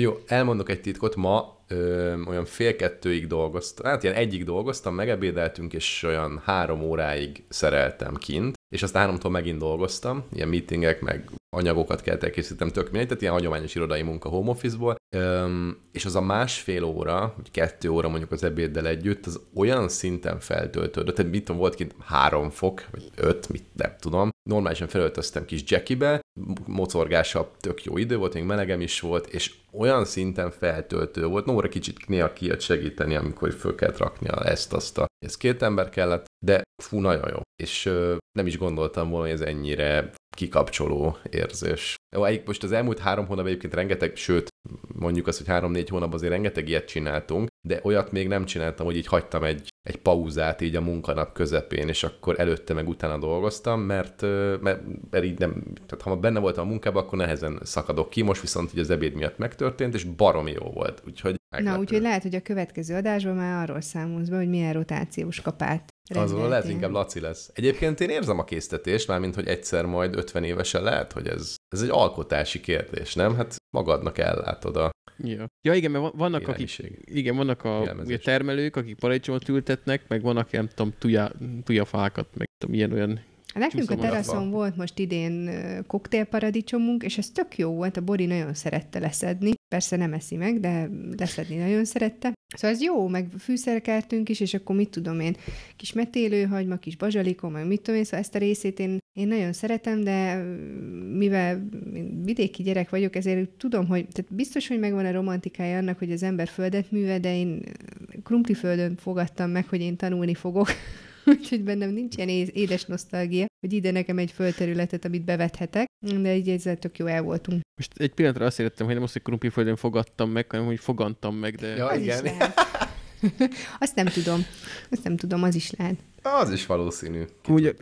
Jó, elmondok egy titkot. Ma ö, olyan fél kettőig dolgoztam, hát ilyen egyik dolgoztam, megebédeltünk, és olyan három óráig szereltem kint, és aztán háromtól megint dolgoztam, ilyen meetingek, meg anyagokat kellett elkészítem, tök mindegy, tehát ilyen hagyományos irodai munka home office-ból, Öm, és az a másfél óra, vagy kettő óra mondjuk az ebéddel együtt, az olyan szinten feltöltődött, tehát mit tudom, volt kint három fok, vagy öt, mit nem tudom. Normálisan felöltöztem kis jackibe, mocorgása tök jó idő volt, még melegem is volt, és olyan szinten feltöltő volt. Nóra kicsit néha kijött segíteni, amikor föl kellett rakni ezt, azt a... Ez két ember kellett, de fú, nagyon jó. És ö, nem is gondoltam volna, hogy ez ennyire kikapcsoló érzés. Jó, most az elmúlt három hónap egyébként rengeteg, sőt, mondjuk azt, hogy három-négy hónap azért rengeteg ilyet csináltunk, de olyat még nem csináltam, hogy így hagytam egy, egy pauzát így a munkanap közepén, és akkor előtte meg utána dolgoztam, mert, mert, mert így nem, tehát ha benne voltam a munkában, akkor nehezen szakadok ki, most viszont így az ebéd miatt megtörtént, és baromi jó volt, úgyhogy Na, úgyhogy lehet, hogy a következő adásban már arról számolsz be, hogy milyen rotációs kapát Azon lehet, inkább Laci lesz. Egyébként én érzem a késztetést, mármint, hogy egyszer majd 50 évesen lehet, hogy ez, ez egy alkotási kérdés, nem? Hát magadnak ellátod a Ja. ja, igen, mert vannak, akik, igen, vannak a ugye, termelők, akik paradicsomot ültetnek, meg vannak, nem tudom, tuja, tujafákat, meg tudom, ilyen-olyan Nekünk a teraszon volt most idén koktélparadicsomunk, és ez tök jó volt, a Bori nagyon szerette leszedni. Persze nem eszi meg, de leszedni nagyon szerette. Szóval ez jó, meg fűszerkeltünk is, és akkor mit tudom én, kis metélőhagyma, kis bazsalikon, meg mit tudom én, szóval ezt a részét én, én nagyon szeretem, de mivel vidéki gyerek vagyok, ezért tudom, hogy tehát biztos, hogy megvan a romantikája annak, hogy az ember földet műve, de én krumpliföldön fogadtam meg, hogy én tanulni fogok. [laughs] úgyhogy bennem nincs ilyen édes nosztalgia, hogy ide nekem egy földterületet, amit bevethetek, de így ezzel tök jó el voltunk. Most egy pillanatra azt értettem, hogy nem azt, hogy krumpliföldön fogadtam meg, hanem hogy fogantam meg, de... Ja, az igen. [laughs] azt nem tudom. Azt nem tudom, az is lehet. Az is valószínű. Ugye,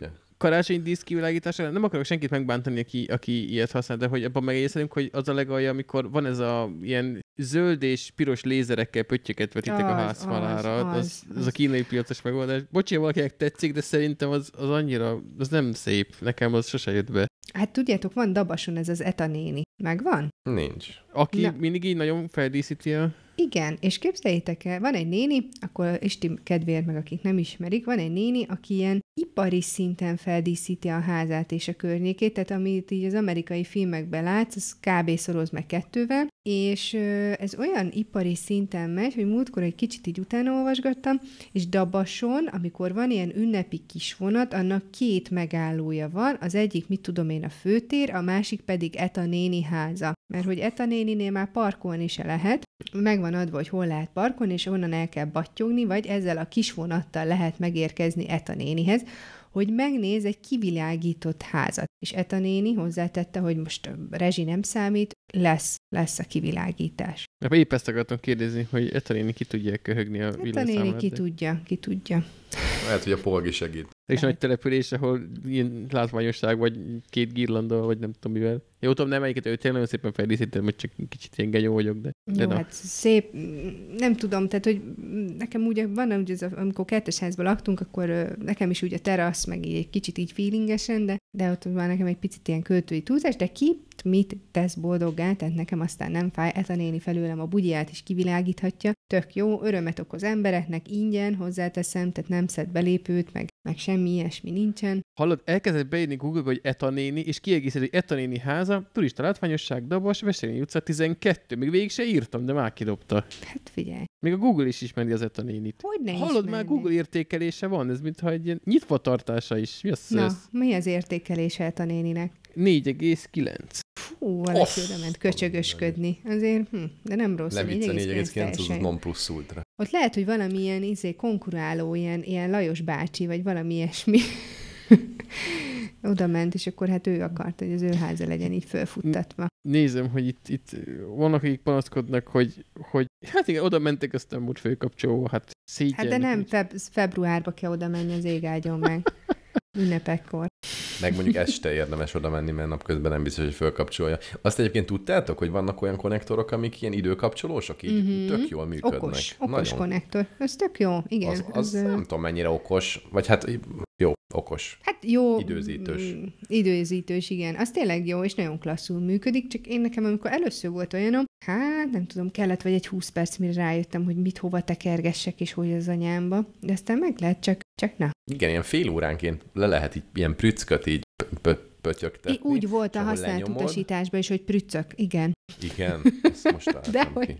karácsonyi dísz kivilágítására nem akarok senkit megbántani, aki, aki ilyet használ, de hogy abban megegyezhetünk, hogy az a legalja, amikor van ez a ilyen zöld és piros lézerekkel pöttyöket vetitek az, a házfalára. Az, az, az, az, az, a kínai piacos megoldás. Bocsi, valakinek tetszik, de szerintem az, az annyira, az nem szép. Nekem az sose jött be. Hát tudjátok, van Dabason ez az etanéni. Megvan? Nincs. Aki Na. mindig így nagyon feldíszíti a... Igen, és képzeljétek el, van egy néni, akkor Isti kedvéért meg akik nem ismerik, van egy néni, aki ilyen ipari szinten feldíszíti a házát és a környékét, tehát amit így az amerikai filmekben látsz, az kb. szoroz meg kettővel, és ez olyan ipari szinten megy, hogy múltkor egy kicsit így utána olvasgattam, és Dabason, amikor van ilyen ünnepi kisvonat, annak két megállója van, az egyik, mit tudom én, a főtér, a másik pedig Eta néni háza. Mert hogy Eta néninél már parkolni se lehet, megvan adva, hogy hol lehet parkolni, és onnan el kell battyogni, vagy ezzel a kisvonattal lehet megérkezni Eta nénihez, hogy megnéz egy kivilágított házat. És Eta néni hozzátette, hogy most a rezsi nem számít, lesz, lesz a kivilágítás. Épp ezt akartam kérdezni, hogy Eta néni ki tudja köhögni a villanyszámlát. Eta néni ki de... tudja, ki tudja. Lehet, hogy a polgi segít. És nagy település, ahol ilyen látványosság, vagy két girlanda, vagy nem tudom mivel. Jó, tudom, nem melyiket, ő tényleg nagyon szépen feldíszítem, hogy csak kicsit ilyen genyó vagyok, de... Jó, de hát szép, nem tudom, tehát, hogy nekem úgy van, hogy az, amikor kettes házban laktunk, akkor nekem is úgy a terasz, meg így egy kicsit így feelingesen, de, de ott van nekem egy picit ilyen költői túlzás, de ki mit tesz boldoggá, tehát nekem aztán nem fáj, ez a néni felőlem a bugyját is kivilágíthatja, tök jó, örömet okoz embereknek, ingyen hozzáteszem, tehát nem szed belépőt, meg, meg semmi ilyesmi nincsen. Hallod, elkezdett beírni Google-ba, hogy etanéni, és kiegészíti, hogy etanéni háza, turista látványosság, Dabas, Veselényi utca 12. Még végig se írtam, de már kidobta. Hát figyelj. Még a Google is ismeri az etanénit. Hogy ne Hallod, ismerni? már Google értékelése van, ez mintha egy ilyen nyitva tartása is. Mi az Na, ez? mi az értékelése etanéninek? 4,9. Fú, valaki oda ment köcsögösködni. Azért, hm, de nem rossz. Levice 4,9 az non plus ultra. Ott lehet, hogy valamilyen izé, konkuráló, ilyen, ilyen Lajos bácsi, vagy valami ilyesmi. [laughs] oda ment, és akkor hát ő akart, hogy az ő háza legyen így fölfuttatva. Nézem, hogy itt, itt vannak, akik panaszkodnak, hogy, hogy hát igen, oda mentek, aztán úgy főkapcsoló, hát szégyen. Hát de nem, feb- februárba kell oda menni az égágyon meg. Ünnepekkor. Meg mondjuk este érdemes oda menni, mert napközben nem biztos, hogy fölkapcsolja. Azt egyébként tudtátok, hogy vannak olyan konnektorok, amik ilyen időkapcsolósak, így mm-hmm. tök jól működnek. Okos, okos Nagyon. konnektor. Ez tök jó, igen. Az, az ez, nem tudom mennyire okos, vagy hát jó, okos. Hát jó. Időzítős. Mm, időzítős, igen. Az tényleg jó, és nagyon klasszul működik, csak én nekem, amikor először volt olyanom, hát nem tudom, kellett vagy egy 20 perc, mire rájöttem, hogy mit hova tekergessek, és hogy az anyámba. De aztán meg lehet, csak, csak na. Igen, ilyen fél óránként le lehet így ilyen prücköt így pötyögtetni. Úgy volt a használt lenyomod. utasításban is, hogy prüccök, igen. Igen, ezt most De hogy...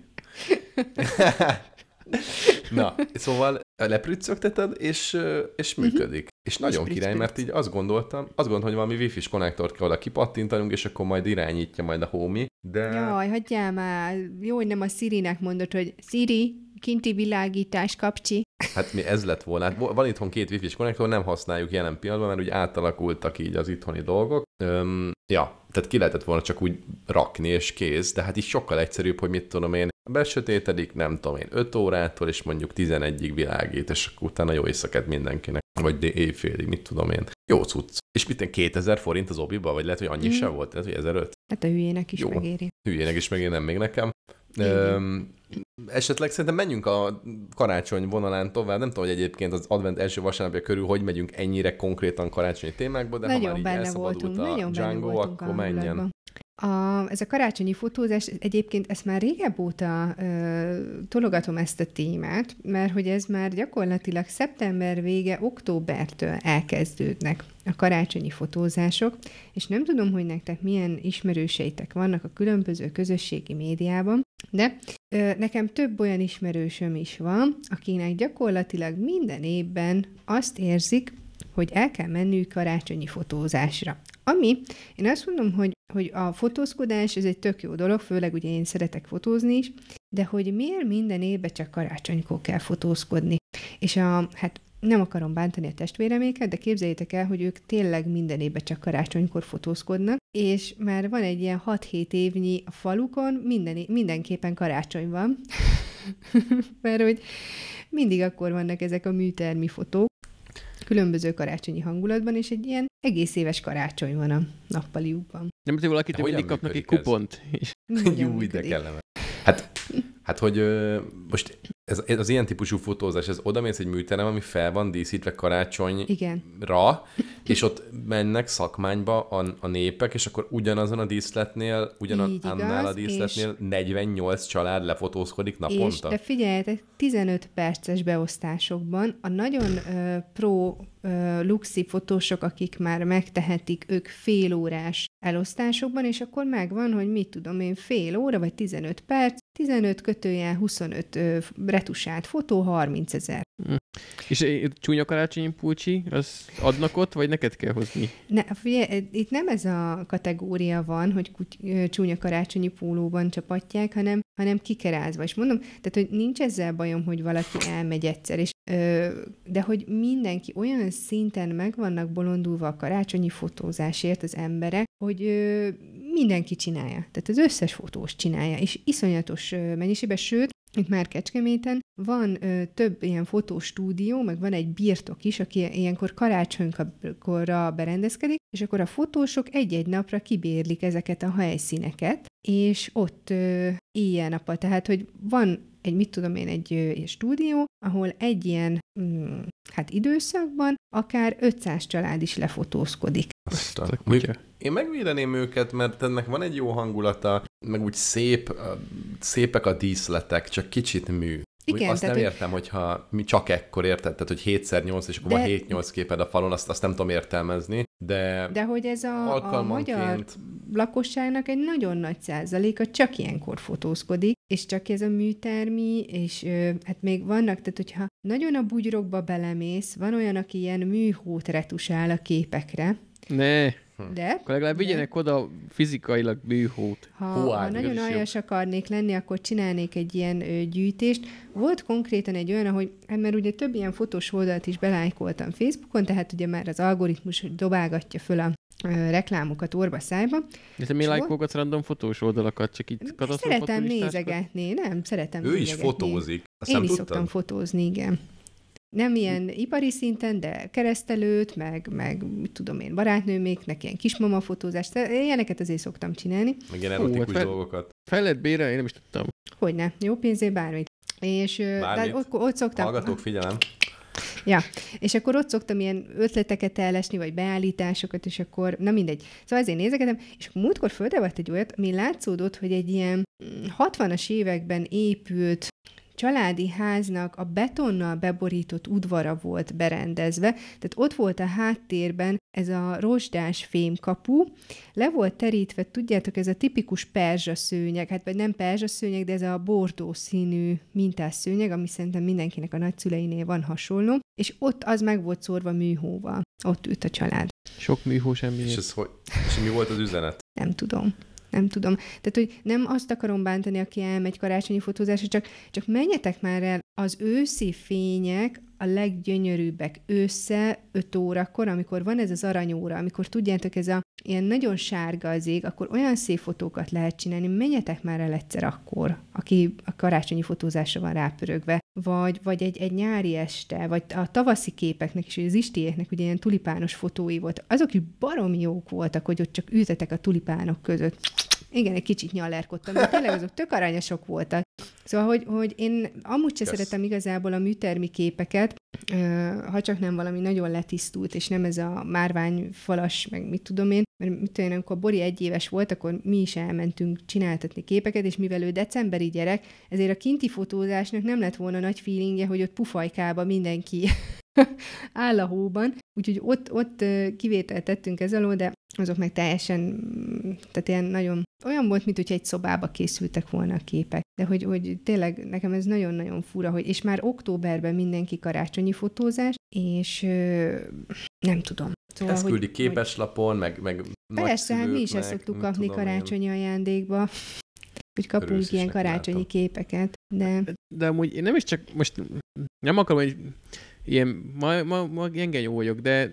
[laughs] [laughs] Na, szóval leprüccögteted, és, és mhm. működik. És nagyon és király, mert így azt gondoltam, azt gondoltam, hogy valami wifi-s konnektort kell oda kipattintanunk, és akkor majd irányítja majd a homi, de... Jaj, hagyjál már, jó, hogy nem a Siri-nek mondod, hogy Siri, kinti világítás kapcsi. Hát mi ez lett volna. Hát van itthon két wifi-s konnektor, nem használjuk jelen pillanatban, mert úgy átalakultak így az itthoni dolgok. Öm, ja, tehát ki lehetett volna csak úgy rakni, és kész, de hát így sokkal egyszerűbb, hogy mit tudom én, besötétedik, nem tudom én, 5 órától, és mondjuk 11-ig világít, és akkor utána jó éjszakát mindenkinek, vagy éjfélig, mit tudom én. Jó cucc. És mit 2000 forint az obiba, vagy lehet, hogy annyi mm. sem volt, lehet, hogy 1005? Hát a hülyének is jó. megéri. Hülyének is megéri, nem még nekem. Öm, esetleg szerintem menjünk a karácsony vonalán tovább. Nem tudom, hogy egyébként az advent első vasárnapja körül hogy megyünk ennyire konkrétan karácsonyi témákba, de nagyon ha már így benne voltunk, nagyon Django, benne voltunk akkor menjen. A, ez a karácsonyi fotózás, egyébként ezt már régebb óta ö, tologatom ezt a témát, mert hogy ez már gyakorlatilag szeptember vége, októbertől elkezdődnek a karácsonyi fotózások, és nem tudom, hogy nektek milyen ismerőseitek vannak a különböző közösségi médiában, de ö, nekem több olyan ismerősöm is van, akinek gyakorlatilag minden évben azt érzik, hogy el kell menniük karácsonyi fotózásra. Ami, én azt mondom, hogy, hogy a fotózkodás ez egy tök jó dolog, főleg ugye én szeretek fotózni is, de hogy miért minden évben csak karácsonykor kell fotózkodni. És a, hát nem akarom bántani a testvéreméket, de képzeljétek el, hogy ők tényleg minden évben csak karácsonykor fotózkodnak, és már van egy ilyen 6-7 évnyi a falukon, minden, mindenképpen karácsony van, [laughs] mert hogy mindig akkor vannak ezek a műtermi fotók, különböző karácsonyi hangulatban, és egy ilyen egész éves karácsony van a nappaliukban. Nem, hogy valakit mindig kapnak egy kupont. Jó, ide kellene. Hát, hát hogy ö, most ez, ez, az ilyen típusú fotózás, ez odamész egy műterem, ami fel van díszítve karácsonyra, Igen. és ott mennek szakmányba a, a népek, és akkor ugyanazon a díszletnél, ugyanannál a díszletnél és... 48 család lefotózkodik naponta. És de figyeljetek, 15 perces beosztásokban a nagyon pro uh, luxi fotósok, akik már megtehetik, ők fél órás elosztásokban, és akkor megvan, hogy mit tudom én, fél óra vagy 15 perc, 15 kötőjel 25 ö, retusált fotó, 30 ezer. Hm. És csúnya karácsonyi pulcsi, az adnak ott, vagy neked kell hozni? Ne, figyelj, itt nem ez a kategória van, hogy csúnya karácsonyi pólóban csapatják, hanem, hanem kikerázva. És mondom, tehát, hogy nincs ezzel bajom, hogy valaki elmegy egyszer, és, ö, de hogy mindenki olyan szinten meg vannak bolondulva a karácsonyi fotózásért az emberek, hogy ö, mindenki csinálja. Tehát az összes fotós csinálja, és iszonyatos mennyiségben, sőt, itt már Kecskeméten van ö, több ilyen fotostúdió, meg van egy birtok is, aki ilyenkor karácsonykorra berendezkedik, és akkor a fotósok egy-egy napra kibérlik ezeket a helyszíneket, és ott ö, éjjel-nappal, tehát, hogy van egy, mit tudom én, egy, egy stúdió, ahol egy ilyen mm, hát időszakban akár 500 család is lefotózkodik. Aztán, én megvédeném őket, mert ennek van egy jó hangulata, meg úgy szép, szépek a díszletek, csak kicsit mű. Igen, azt tehát, nem értem, hogyha mi csak ekkor érted, tehát hogy 7x8, és akkor de... van 7-8 képed a falon, azt, azt nem tudom értelmezni, de De hogy ez a, a magyar lakosságnak egy nagyon nagy százaléka csak ilyenkor fotózkodik, és csak ez a műtermi, és ö, hát még vannak, tehát hogyha nagyon a bugyrokba belemész, van olyan, aki ilyen műhót retusál a képekre. Ne. Hm. De? Akkor legalább vigyenek oda fizikailag bűhót. Ha, ha nagyon aljas akarnék lenni, akkor csinálnék egy ilyen ö, gyűjtést. Volt konkrétan egy olyan, hogy, hát mert ugye több ilyen fotós oldalt is belájkoltam Facebookon, tehát ugye már az algoritmus dobálgatja föl a ö, reklámokat orba szájba. De te mi lájkolgatsz random fotós oldalakat, csak így Szeretem nézegetni, nem, szeretem Ő nézegetni. is fotózik. Azt Én is tudtad? szoktam fotózni, igen nem ilyen ipari szinten, de keresztelőt, meg, meg mit tudom én, barátnőméknek ilyen kismama fotózást, ilyeneket azért szoktam csinálni. Meg ilyen erotikus Hú, fel, dolgokat. Fel lehet bére, én nem is tudtam. Hogyne, jó pénzé bármit. És de ott, ott szoktam... Hallgatók, figyelem. Ja, és akkor ott szoktam ilyen ötleteket elesni, vagy beállításokat, és akkor, na mindegy. Szóval ezért nézegetem, és múltkor földevett egy olyat, ami látszódott, hogy egy ilyen 60-as mm, években épült családi háznak a betonnal beborított udvara volt berendezve, tehát ott volt a háttérben ez a rozsdás fémkapu, le volt terítve, tudjátok, ez a tipikus perzsa szőnyeg, hát vagy nem perzsa szőnyeg, de ez a bordó színű mintás szőnyeg, ami szerintem mindenkinek a nagyszüleinél van hasonló, és ott az meg volt szórva műhóval. Ott ült a család. Sok műhó semmi. És, ez hogy, és mi volt az üzenet? Nem tudom nem tudom. Tehát, hogy nem azt akarom bántani, aki elmegy karácsonyi fotózásra, csak, csak menjetek már el, az őszi fények a leggyönyörűbbek össze 5 órakor, amikor van ez az aranyóra, amikor tudjátok, ez a ilyen nagyon sárga az ég, akkor olyan szép fotókat lehet csinálni, menjetek már el egyszer akkor, aki a karácsonyi fotózásra van rápörögve, vagy, vagy egy, egy nyári este, vagy a tavaszi képeknek is, az istiéknek ugye ilyen tulipános fotói volt, azok is baromi jók voltak, hogy ott csak ültetek a tulipánok között. Igen, egy kicsit nyallerkodtam, de tényleg azok tök aranyosok voltak. Szóval, hogy, hogy én amúgy sem szeretem igazából a műtermi képeket, ha csak nem valami nagyon letisztult, és nem ez a márvány falas, meg mit tudom én, mert mit tudom én, amikor Bori egy éves volt, akkor mi is elmentünk csináltatni képeket, és mivel ő decemberi gyerek, ezért a kinti fotózásnak nem lett volna nagy feelingje, hogy ott pufajkába mindenki [laughs] áll a hóban, úgyhogy ott, ott kivételt tettünk ez alól, de azok meg teljesen, tehát ilyen nagyon, olyan volt, mint hogyha egy szobába készültek volna a képek. De hogy, hogy tényleg nekem ez nagyon-nagyon fura, hogy, és már októberben mindenki karácsonyi fotózás, és nem tudom. Szóval, Ezt küldi képeslapon, meg, meg Persze, hát mi is ezt szoktuk kapni karácsonyi én. ajándékba [laughs] hogy kapunk ilyen karácsonyi látom. képeket, de... De amúgy én nem is csak most nem akarom, hogy ilyen, ma, ma, ma jó vagyok, de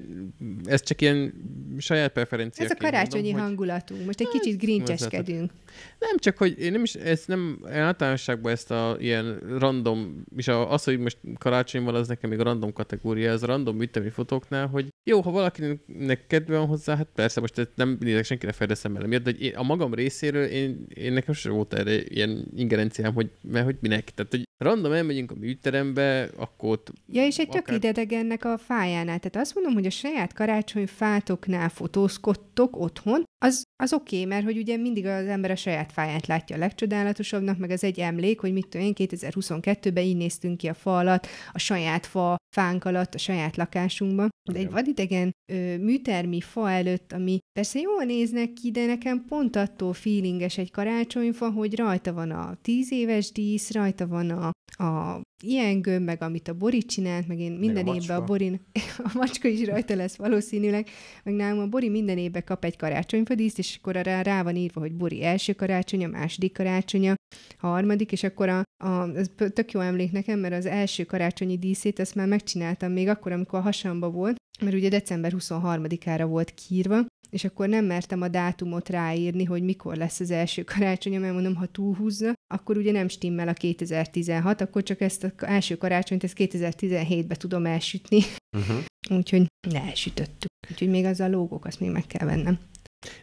ez csak ilyen saját preferencia. Ez a karácsonyi mondom, hangulatunk. Most egy kicsit grincseskedünk. Nem, csak hogy én nem is, ez nem általánosságban ezt a ilyen random, és az, hogy most karácsony van, az nekem még a random kategória, ez a random ütemi fotóknál, hogy jó, ha valakinek kedve van hozzá, hát persze, most nem nézek senkire fejleszem el miatt, de én, a magam részéről én, én nekem sem volt erre ilyen ingerenciám, hogy, mert hogy minek. Tehát, hogy random elmegyünk a műterembe, akkor ott... Ja, és egy akár... tök idegennek a fájánál. Tehát azt mondom, hogy a saját karácsonyfátoknál fotózkodtok otthon, az, az oké, okay, mert hogy ugye mindig az ember a saját fáját látja a legcsodálatosabbnak, meg az egy emlék, hogy mit tudom én, 2022-ben így néztünk ki a fa alatt, a saját fa fánk alatt, a saját lakásunkban. De egy vadidegen ö, műtermi fa előtt, ami persze jól néznek ki, de nekem pont attól feelinges egy karácsonyfa, hogy rajta van a tíz éves dísz, rajta van a, a ilyen gömb, meg amit a Bori csinált, meg én minden meg évben a Borin, [laughs] a macska is rajta lesz valószínűleg, meg nálam a Bori minden évben kap egy karácsonyfadíszt, és akkor rá, rá van írva, hogy Bori első karácsonya, második karácsonya, harmadik, és akkor a, a, ez tök jó emlék nekem, mert az első karácsonyi díszét ezt már megcsináltam még akkor, amikor a hasamba volt, mert ugye december 23-ára volt kírva, és akkor nem mertem a dátumot ráírni, hogy mikor lesz az első karácsony, mert mondom, ha túlhúzza, akkor ugye nem stimmel a 2016, akkor csak ezt az első karácsonyt, ezt 2017-be tudom elsütni. Uh-huh. [laughs] Úgyhogy ne elsütöttük. Úgyhogy még az a lógók, azt még meg kell vennem.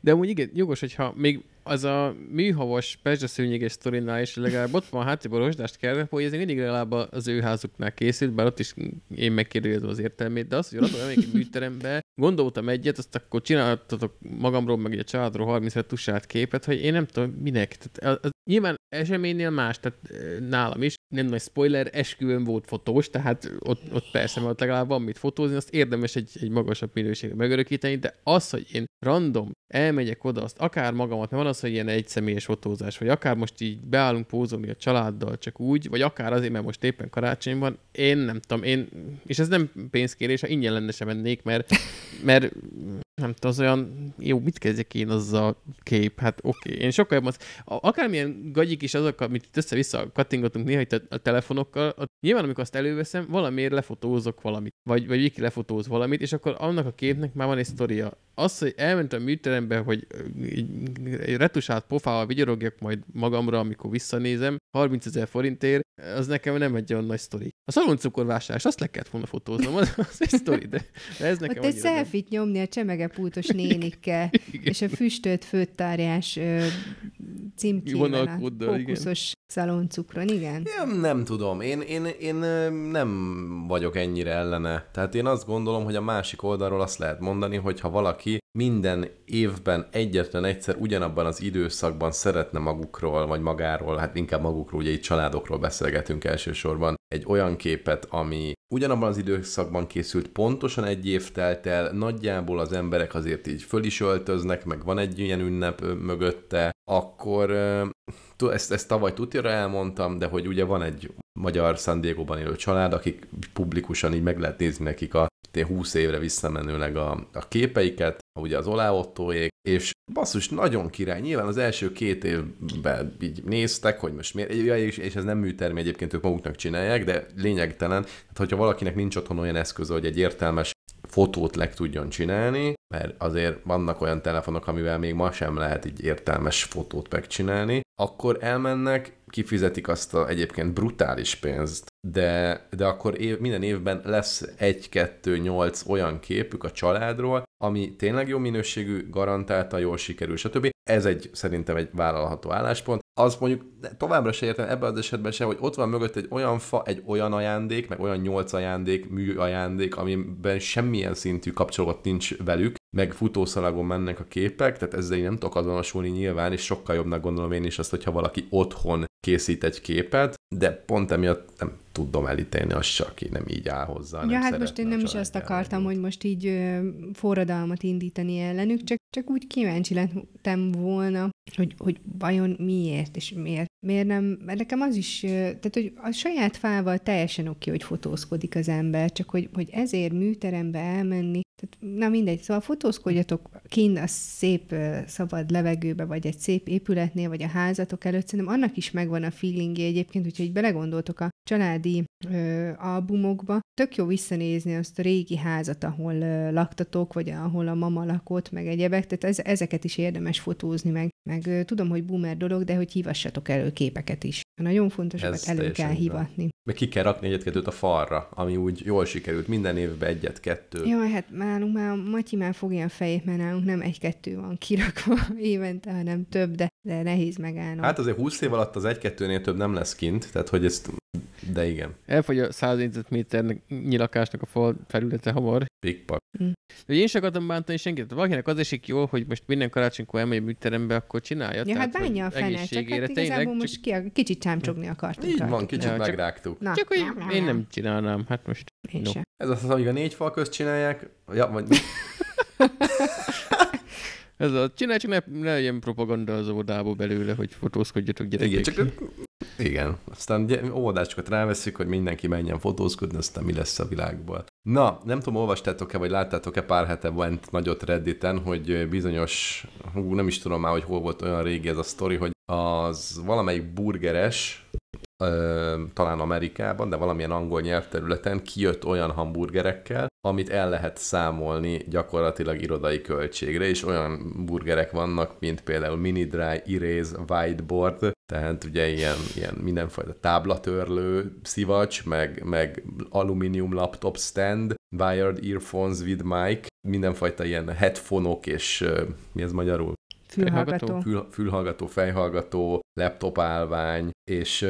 De amúgy igen, jogos, hogyha még az a műhavas perzsaszőnyéges sztorinál is legalább ott van háttérben rozsdást kell, hogy ez mindig legalább az ő házuknál készült, bár ott is én megkérdezem az értelmét, de az, hogy adom egy műterembe, gondoltam egyet, azt akkor csináltatok magamról, meg egy a családról 30 tusát képet, hogy én nem tudom minek. Tehát az, nyilván eseménynél más, tehát nálam is, nem nagy spoiler, esküvőn volt fotós, tehát ott, ott persze, mert legalább van mit fotózni, azt érdemes egy, egy magasabb minőségre megörökíteni, de az, hogy én random elmegyek oda, azt akár magamat, mert van az, hogy ilyen egyszemélyes fotózás, vagy akár most így beállunk pózolni a családdal csak úgy, vagy akár azért, mert most éppen karácsony van, én nem tudom, én, és ez nem pénzkérés, ha ingyen lenne sem mennék, mert, mert nem tudom, az olyan, jó, mit kezdjek én az a kép? Hát oké, okay. én sokkal jobban, akármilyen gagyik is azok, amit össze-vissza kattingatunk néha itt a telefonokkal, ott nyilván amikor azt előveszem, valamiért lefotózok valamit, vagy, vagy Viki lefotóz valamit, és akkor annak a képnek már van egy sztoria. Az, hogy elmentem a műterembe, hogy egy retusált pofával vigyorogjak majd magamra, amikor visszanézem, 30 ezer forintért, az nekem nem egy olyan nagy sztori. A szaloncukorvásárlás, azt le kellett volna fotóznom, az, az egy sztori, de, de ez nekem Ott egy szelfit nyomni a csemegepútos nénikkel, és a füstölt főttárjás címkével a fókuszos szaloncukron, igen. Én nem tudom, én, én, én nem vagyok ennyire ellene. Tehát én azt gondolom, hogy a másik oldalról azt lehet mondani, hogy ha valaki minden évben egyetlen egyszer ugyanabban az időszakban szeretne magukról, vagy magáról, hát inkább magukról, ugye itt családokról beszélgetünk elsősorban, egy olyan képet, ami ugyanabban az időszakban készült, pontosan egy év telt el, nagyjából az emberek azért így föl is öltöznek, meg van egy ilyen ünnep mögötte, akkor ezt, ezt tavaly tutira elmondtam, de hogy ugye van egy magyar San Diego-ban élő család, akik publikusan így meg lehet nézni nekik a 20 évre visszamenőleg a, a képeiket, ugye az Olá és basszus, nagyon király. Nyilván az első két évben így néztek, hogy most miért, és, és ez nem műtermi egyébként ők maguknak csinálják, de lényegtelen, tehát hogyha valakinek nincs otthon olyan eszköze, hogy egy értelmes fotót leg tudjon csinálni, mert azért vannak olyan telefonok, amivel még ma sem lehet így értelmes fotót megcsinálni, akkor elmennek, kifizetik azt a egyébként brutális pénzt, de, de akkor év, minden évben lesz egy, kettő, nyolc olyan képük a családról, ami tényleg jó minőségű, garantálta, jól sikerül, stb. Ez egy szerintem egy vállalható álláspont. Az mondjuk továbbra se értem ebben az esetben se, hogy ott van mögött egy olyan fa, egy olyan ajándék, meg olyan nyolc ajándék, mű ajándék, amiben semmilyen szintű kapcsolat nincs velük, meg futószalagon mennek a képek, tehát ezzel én nem tudok azonosulni nyilván, és sokkal jobbnak gondolom én is azt, hogyha valaki otthon készít egy képet, de pont emiatt nem tudom elítélni azt aki nem így áll hozzá. Ja, hát most én nem is azt akartam, hogy most így ö, forradalmat indítani ellenük, csak, csak úgy kíváncsi lettem volna, hogy, hogy vajon miért, és miért, miért nem, mert nekem az is, tehát hogy a saját fával teljesen oké, hogy fotózkodik az ember, csak hogy, hogy ezért műterembe elmenni, tehát, na mindegy, szóval fotózkodjatok kint a szép szabad levegőbe, vagy egy szép épületnél, vagy a házatok előtt, szerintem annak is megvan a feelingje egyébként, hogyha belegondoltok a családi ö, albumokba, tök jó visszanézni azt a régi házat, ahol ö, laktatok, vagy ahol a mama lakott, meg egyebek, tehát ez, ezeket is érdemes fotózni, meg, meg tudom, hogy boomer dolog, de hogy hívassatok elő képeket is. Nagyon fontos, hogy elő kell hivatni. Meg ki kell rakni egyet-kettőt a falra, ami úgy jól sikerült, minden évben egyet-kettő. Jaj, hát nálunk már Matyi már fogja a fejét, mert nálunk nem egy-kettő van kirakva [laughs] évente, hanem több, de, de nehéz megállni. Hát azért 20 év alatt az egy-kettőnél több nem lesz kint, tehát hogy ezt de igen. Elfogy a 100 négyzetméter nyilakásnak a fal felülete hamar. Pikpak. Mm. De én sem akartam bántani senkit. Valakinek az esik jól, hogy most minden karácsonykor elmegy a műterembe, akkor csinálja. Ja, tehát, hát bánja a fene, csak hát igazából most ki, kicsit csámcsogni akartunk. Így van, kicsit ja, megrágtuk. Na. Csak hogy én nem csinálnám, hát most. Én no. Ez az, amíg a négy fal közt csinálják, ja, vagy... [laughs] Ez a, csinálj, csak ne, ne legyen propaganda az óvodából belőle, hogy fotózkodjatok gyerekek. Igen, csak igen, aztán óvodásokat ráveszik, hogy mindenki menjen fotózkodni, aztán mi lesz a világból. Na, nem tudom, olvastátok-e, vagy láttátok-e pár hete ment nagyot Redditen, hogy bizonyos, hú, nem is tudom már, hogy hol volt olyan régi ez a sztori, hogy az valamelyik burgeres, talán Amerikában, de valamilyen angol nyelvterületen kijött olyan hamburgerekkel, amit el lehet számolni gyakorlatilag irodai költségre, és olyan burgerek vannak, mint például mini dry erase whiteboard, tehát ugye ilyen, ilyen mindenfajta táblatörlő szivacs, meg, meg aluminium laptop stand, wired earphones with mic, mindenfajta ilyen headphone-ok és mi ez magyarul? Fülhallgató. Fül, fülhallgató, fejhallgató, laptop állvány, és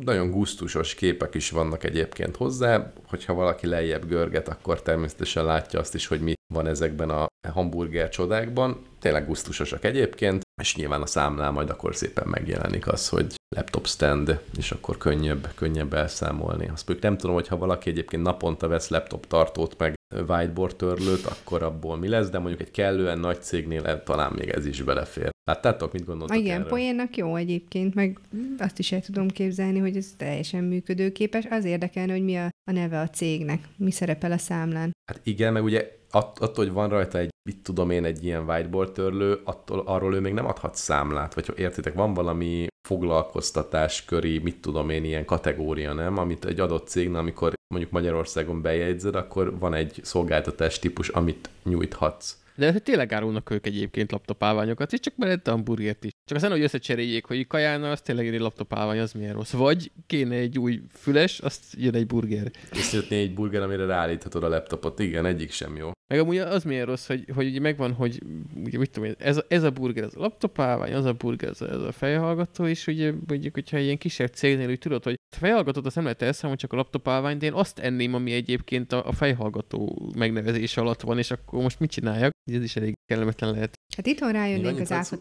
nagyon gusztusos képek is vannak egyébként hozzá. Hogyha valaki lejjebb görget, akkor természetesen látja azt is, hogy mi van ezekben a hamburger csodákban. Tényleg gusztusosak egyébként, és nyilván a számlál majd akkor szépen megjelenik az, hogy laptop stand, és akkor könnyebb, könnyebb elszámolni. Azt nem tudom, hogy ha valaki egyébként naponta vesz laptop tartót, meg whiteboard törlőt, akkor abból mi lesz, de mondjuk egy kellően nagy cégnél talán még ez is belefér. Láttátok, mit gondoltok Igen, erről? poénnak jó egyébként, meg azt is el tudom képzelni, hogy ez teljesen működőképes. Az érdekelne, hogy mi a, a neve a cégnek, mi szerepel a számlán. Hát igen, meg ugye att, attól, hogy van rajta egy, mit tudom én, egy ilyen whiteboard törlő, attól, arról ő még nem adhat számlát, vagy értitek, van valami foglalkoztatás köri, mit tudom én, ilyen kategória, nem? Amit egy adott cégnél, amikor mondjuk Magyarországon bejegyzed, akkor van egy szolgáltatás típus, amit nyújthatsz. De tényleg árulnak ők egyébként laptopálványokat, és csak mellette hamburgert is. Csak aztán, hogy összecseréljék, hogy kajálna, az tényleg egy laptopálvány, az milyen rossz. Vagy kéne egy új füles, azt jön egy burger. És jött egy burger, amire ráállíthatod a laptopot. Igen, egyik sem jó. Meg amúgy az milyen rossz, hogy, hogy ugye megvan, hogy ugye mit tudom én, ez, a, ez a burger az a laptopálvány, az a burger az a, ez a fejhallgató, és ugye mondjuk, hogyha ilyen kisebb cégnél úgy tudod, hogy a fejhallgatót azt nem lehet elszámolni, csak a laptopálvány, de én azt enném, ami egyébként a, a fejhallgató megnevezés alatt van, és akkor most mit csináljak? Ez is elég kellemetlen lehet. Hát itthon rájönnénk az áfa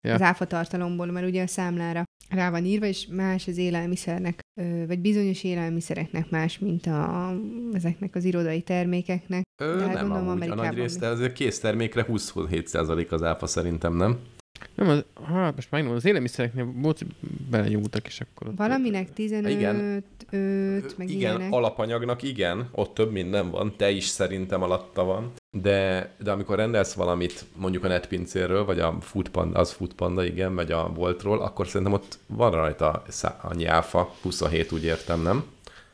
Ja. Az áfa tartalomból, mert ugye a számlára rá van írva, és más az élelmiszernek, vagy bizonyos élelmiszereknek más, mint a, ezeknek az irodai termékeknek. Ö, De hát nem, gondolom, amúgy, a nagy rész, azért kész termékre 27% az áfa szerintem, nem? Nem, az, hát most megmondom, az élelmiszereknél volt, belenyúltak, és akkor... Valaminek 15, igen. 5, meg Igen, ilyenek. alapanyagnak igen, ott több minden van, te is szerintem alatta van, de, de amikor rendelsz valamit mondjuk a netpincérről, vagy a foodpanda, az foodpanda, igen, vagy a boltról, akkor szerintem ott van rajta annyi áfa, 27 úgy értem, nem?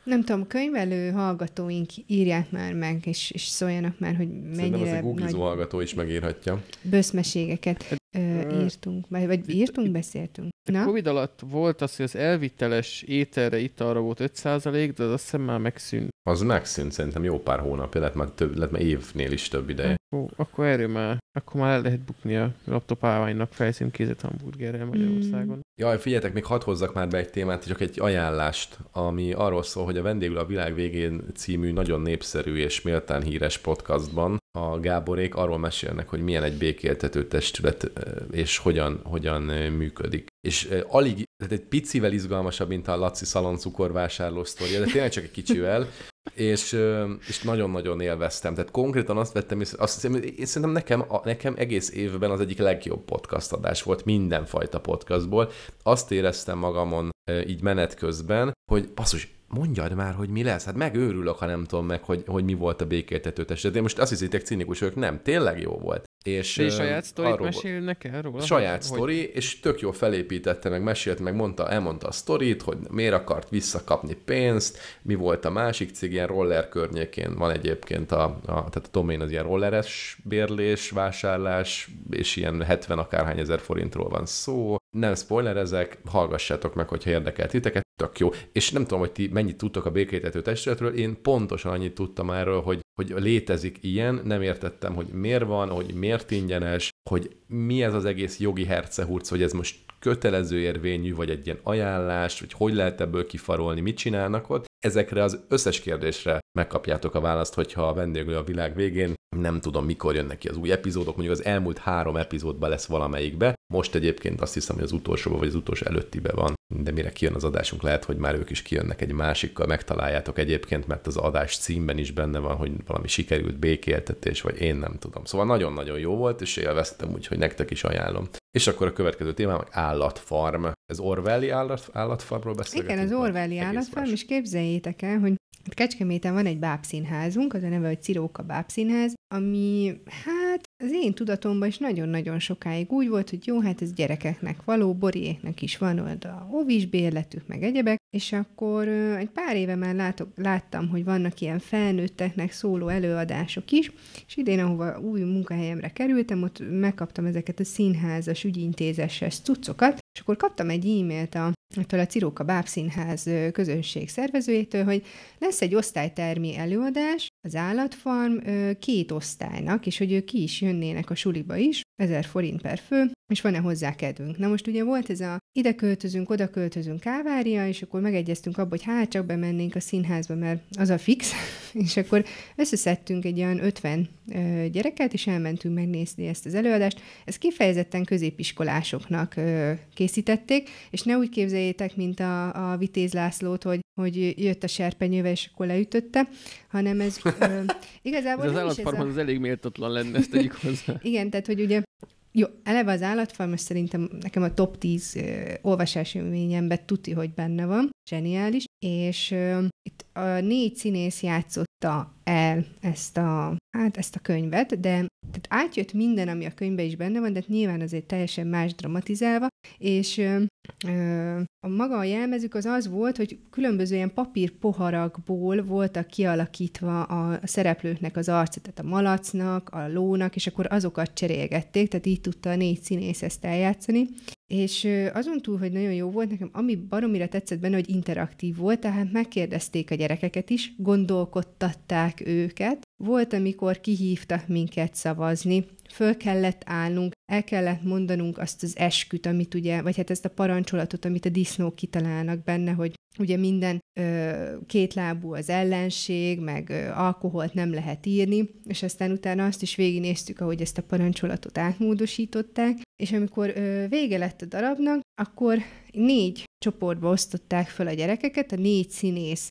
Nem tudom, könyvelő hallgatóink írják már meg, és, és szóljanak már, hogy mennyire Szerintem az egy hallgató is megírhatja. Böszmeségeket ö, írtunk, vagy, írtunk, beszéltünk. Na? Covid alatt volt az, hogy az elviteles ételre, italra volt 5%, de az azt hiszem már megszűnt. Az megszűnt szerintem jó pár hónapja, lehet már, több, lehet már évnél is több ideje. Akkor, akkor erről már, akkor már el lehet bukni a laptop állványnak felszínkézett hamburgerrel Magyarországon. Mm. Jaj, figyeljetek, még hadd hozzak már be egy témát, csak egy ajánlást, ami arról szól, hogy a Vendéglő a világ végén című nagyon népszerű és méltán híres podcastban a Gáborék arról mesélnek, hogy milyen egy békéltető testület, és hogyan, hogyan működik. És alig, tehát egy picivel izgalmasabb, mint a Laci Szalon cukorvásárló sztoria, de tényleg csak egy kicsivel, és, és nagyon-nagyon élveztem. Tehát konkrétan azt vettem észre, azt hiszem, én szerintem nekem, nekem egész évben az egyik legjobb podcast adás volt mindenfajta podcastból. Azt éreztem magamon így menet közben, hogy basszus, mondjad már, hogy mi lesz. Hát megőrülök, ha nem tudom meg, hogy, hogy mi volt a békéltető testület. Én most azt hiszitek cinikus vagyok, nem, tényleg jó volt. És, és saját sztorit mesélnek el róla? Saját hogy... sztori, és tök jó felépítette, meg mesélt, meg mondta, elmondta a sztorit, hogy miért akart visszakapni pénzt, mi volt a másik cég, ilyen roller környékén van egyébként, a, a, tehát a domain az ilyen rolleres bérlés, vásárlás, és ilyen 70 akárhány ezer forintról van szó. Nem spoilerezek, hallgassátok meg, hogyha érdekel titeket, tök jó. És nem tudom, hogy ti mennyit tudtok a békétető testületről, én pontosan annyit tudtam erről, hogy hogy létezik ilyen, nem értettem, hogy miért van, hogy miért ingyenes, hogy mi ez az egész jogi hercehurc, hogy ez most kötelező érvényű, vagy egy ilyen ajánlás, hogy hogy lehet ebből kifarolni, mit csinálnak ott. Ezekre az összes kérdésre megkapjátok a választ, hogyha a vendéglő a világ végén, nem tudom mikor jönnek ki az új epizódok, mondjuk az elmúlt három epizódban lesz valamelyikbe. Most egyébként azt hiszem, hogy az utolsóban vagy az utolsó előttibe van, de mire kijön az adásunk, lehet, hogy már ők is kijönnek egy másikkal, megtaláljátok egyébként, mert az adás címben is benne van, hogy valami sikerült békéltetés, vagy én nem tudom. Szóval nagyon-nagyon jó volt, és élveztem, úgyhogy nektek is ajánlom. És akkor a következő témám állatfarm. Ez Orwelli állat, állatfarmról beszélgetünk? Igen, az Orwelli állatfarm, és képzeljétek el, hogy Kecskeméten van egy bábszínházunk, az a neve, hogy Ciróka bábszínház, ami hát az én tudatomban is nagyon-nagyon sokáig úgy volt, hogy jó, hát ez gyerekeknek való, Boriéknek is van oda óvis bérletük, meg egyebek, és akkor egy pár éve már látok, láttam, hogy vannak ilyen felnőtteknek szóló előadások is, és idén, ahova új munkahelyemre kerültem, ott megkaptam ezeket a színházas, ügyintézeses cuccokat, és akkor kaptam egy e-mailt a, ettől a Ciróka Bábszínház közönség szervezőjétől, hogy lesz egy osztálytermi előadás, az állatfarm két osztálynak, és hogy ők ki is jönnének a suliba is, 1000 forint per fő, és van-e hozzá kedvünk. Na most ugye volt ez a ide költözünk, oda költözünk kávária, és akkor megegyeztünk abba, hogy hát csak bemennénk a színházba, mert az a fix, [laughs] és akkor összeszedtünk egy olyan 50 ö, gyereket, és elmentünk megnézni ezt az előadást. Ez kifejezetten középiskolásoknak készítették, és ne úgy képzeljétek, mint a, a Vitéz Lászlót, hogy, hogy jött a serpenyővel, és akkor leütötte, hanem ez ö, [laughs] igazából... ez az állatfarmon a... az elég méltatlan lenne, ezt tegyük hozzá. [laughs] Igen, tehát hogy ugye jó, eleve az állatfarm, most szerintem nekem a top 10 uh, olvasási élményemben tuti, hogy benne van, zseniális, és uh, itt a négy színész játszotta el ezt a, hát ezt a könyvet, de tehát átjött minden, ami a könyvben is benne van, de nyilván azért teljesen más dramatizálva, és ö, a maga a jelmezük az az volt, hogy különböző ilyen papírpoharakból voltak kialakítva a szereplőknek az arca, tehát a malacnak, a lónak, és akkor azokat cserélgették, tehát így tudta a négy színész ezt eljátszani. És azon túl, hogy nagyon jó volt, nekem ami baromira tetszett benne, hogy interaktív volt, tehát megkérdezték a gyerekeket is, gondolkodtatták őket, volt, amikor kihívtak minket szavazni, föl kellett állnunk, el kellett mondanunk azt az esküt, amit ugye, vagy hát ezt a parancsolatot, amit a disznók kitalálnak benne, hogy ugye minden ö, kétlábú az ellenség, meg ö, alkoholt nem lehet írni, és aztán utána azt is végignéztük, ahogy ezt a parancsolatot átmódosították, és amikor ö, vége lett a darabnak, akkor négy csoportba osztották fel a gyerekeket, a négy színész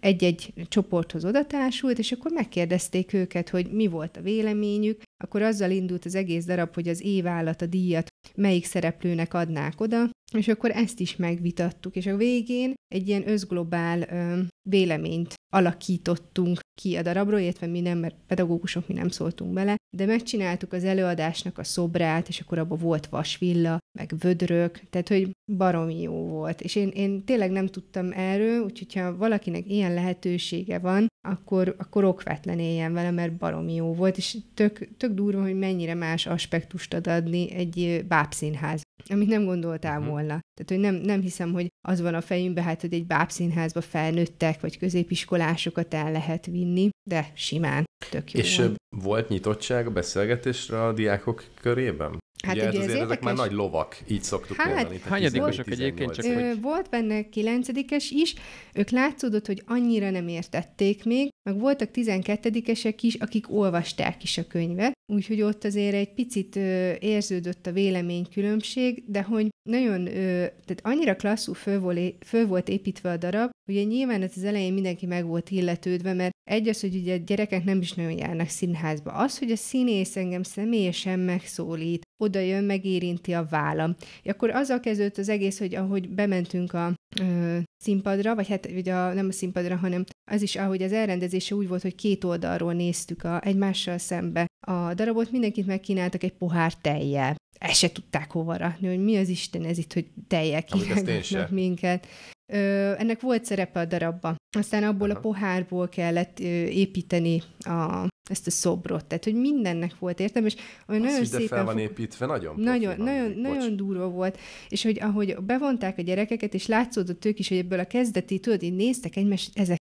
egy-egy csoporthoz odatársult, és akkor megkérdezték őket, hogy mi volt a véleményük, akkor azzal indult az egész darab, hogy az évállat, a díjat melyik szereplőnek adnák oda, és akkor ezt is megvitattuk, és a végén egy ilyen özglobál ö, véleményt alakítottunk ki a darabról, illetve mi nem, mert pedagógusok mi nem szóltunk bele, de megcsináltuk az előadásnak a szobrát, és akkor abban volt vasvilla, meg vödrök, tehát hogy baromi jó volt. És én, én tényleg nem tudtam erről, úgyhogy ha valakinek ilyen lehetősége van, akkor, akkor okvetlen éljen vele, mert baromi jó volt, és tök, tök durva, hogy mennyire más aspektust ad adni egy bábszínház, amit nem gondoltál uh-huh. Volna. Tehát, hogy nem, nem hiszem, hogy az van a fejünkben, hát, hogy egy bábszínházba felnőttek, vagy középiskolásokat el lehet vinni, de simán tök jó És volt. volt nyitottság a beszélgetésre a diákok körében? Hát ugye, ugye ez azért érdekes... ezek már nagy lovak, így szoktuk hát, mondani. Hányadikosok egyébként csak, hogy... Volt benne kilencedikes is, ők látszódott, hogy annyira nem értették még, meg voltak tizenkettedikesek is, akik olvasták is a könyvet, úgyhogy ott azért egy picit ö, érződött a véleménykülönbség, de hogy nagyon, ö, tehát annyira klasszul föl, vol, föl volt építve a darab, hogy nyilván az elején mindenki meg volt illetődve, mert egy az, hogy ugye a gyerekek nem is nagyon járnak színházba. Az, hogy a színész engem személyesen megszólít, oda jön, megérinti a vállam. Akkor azzal kezdődött az egész, hogy ahogy bementünk a ö, színpadra, vagy hát ugye a, nem a színpadra, hanem az is, ahogy az elrendezése úgy volt, hogy két oldalról néztük a, egymással szembe a darabot, mindenkit megkínáltak egy pohár tejjel. Ezt se tudták hova rakni, hogy mi az Isten ez itt, hogy tejjel kínálnak minket. Ö, ennek volt szerepe a darabban. Aztán abból Aha. a pohárból kellett ö, építeni a, ezt a szobrot. Tehát, hogy mindennek volt értem, és olyan nagyon szépen... fel van építve, nagyon Nagyon, van, nagyon, nagyon durva volt. És hogy ahogy bevonták a gyerekeket, és látszódott ők is, hogy ebből a kezdeti, tudod, így néztek egymást, ezek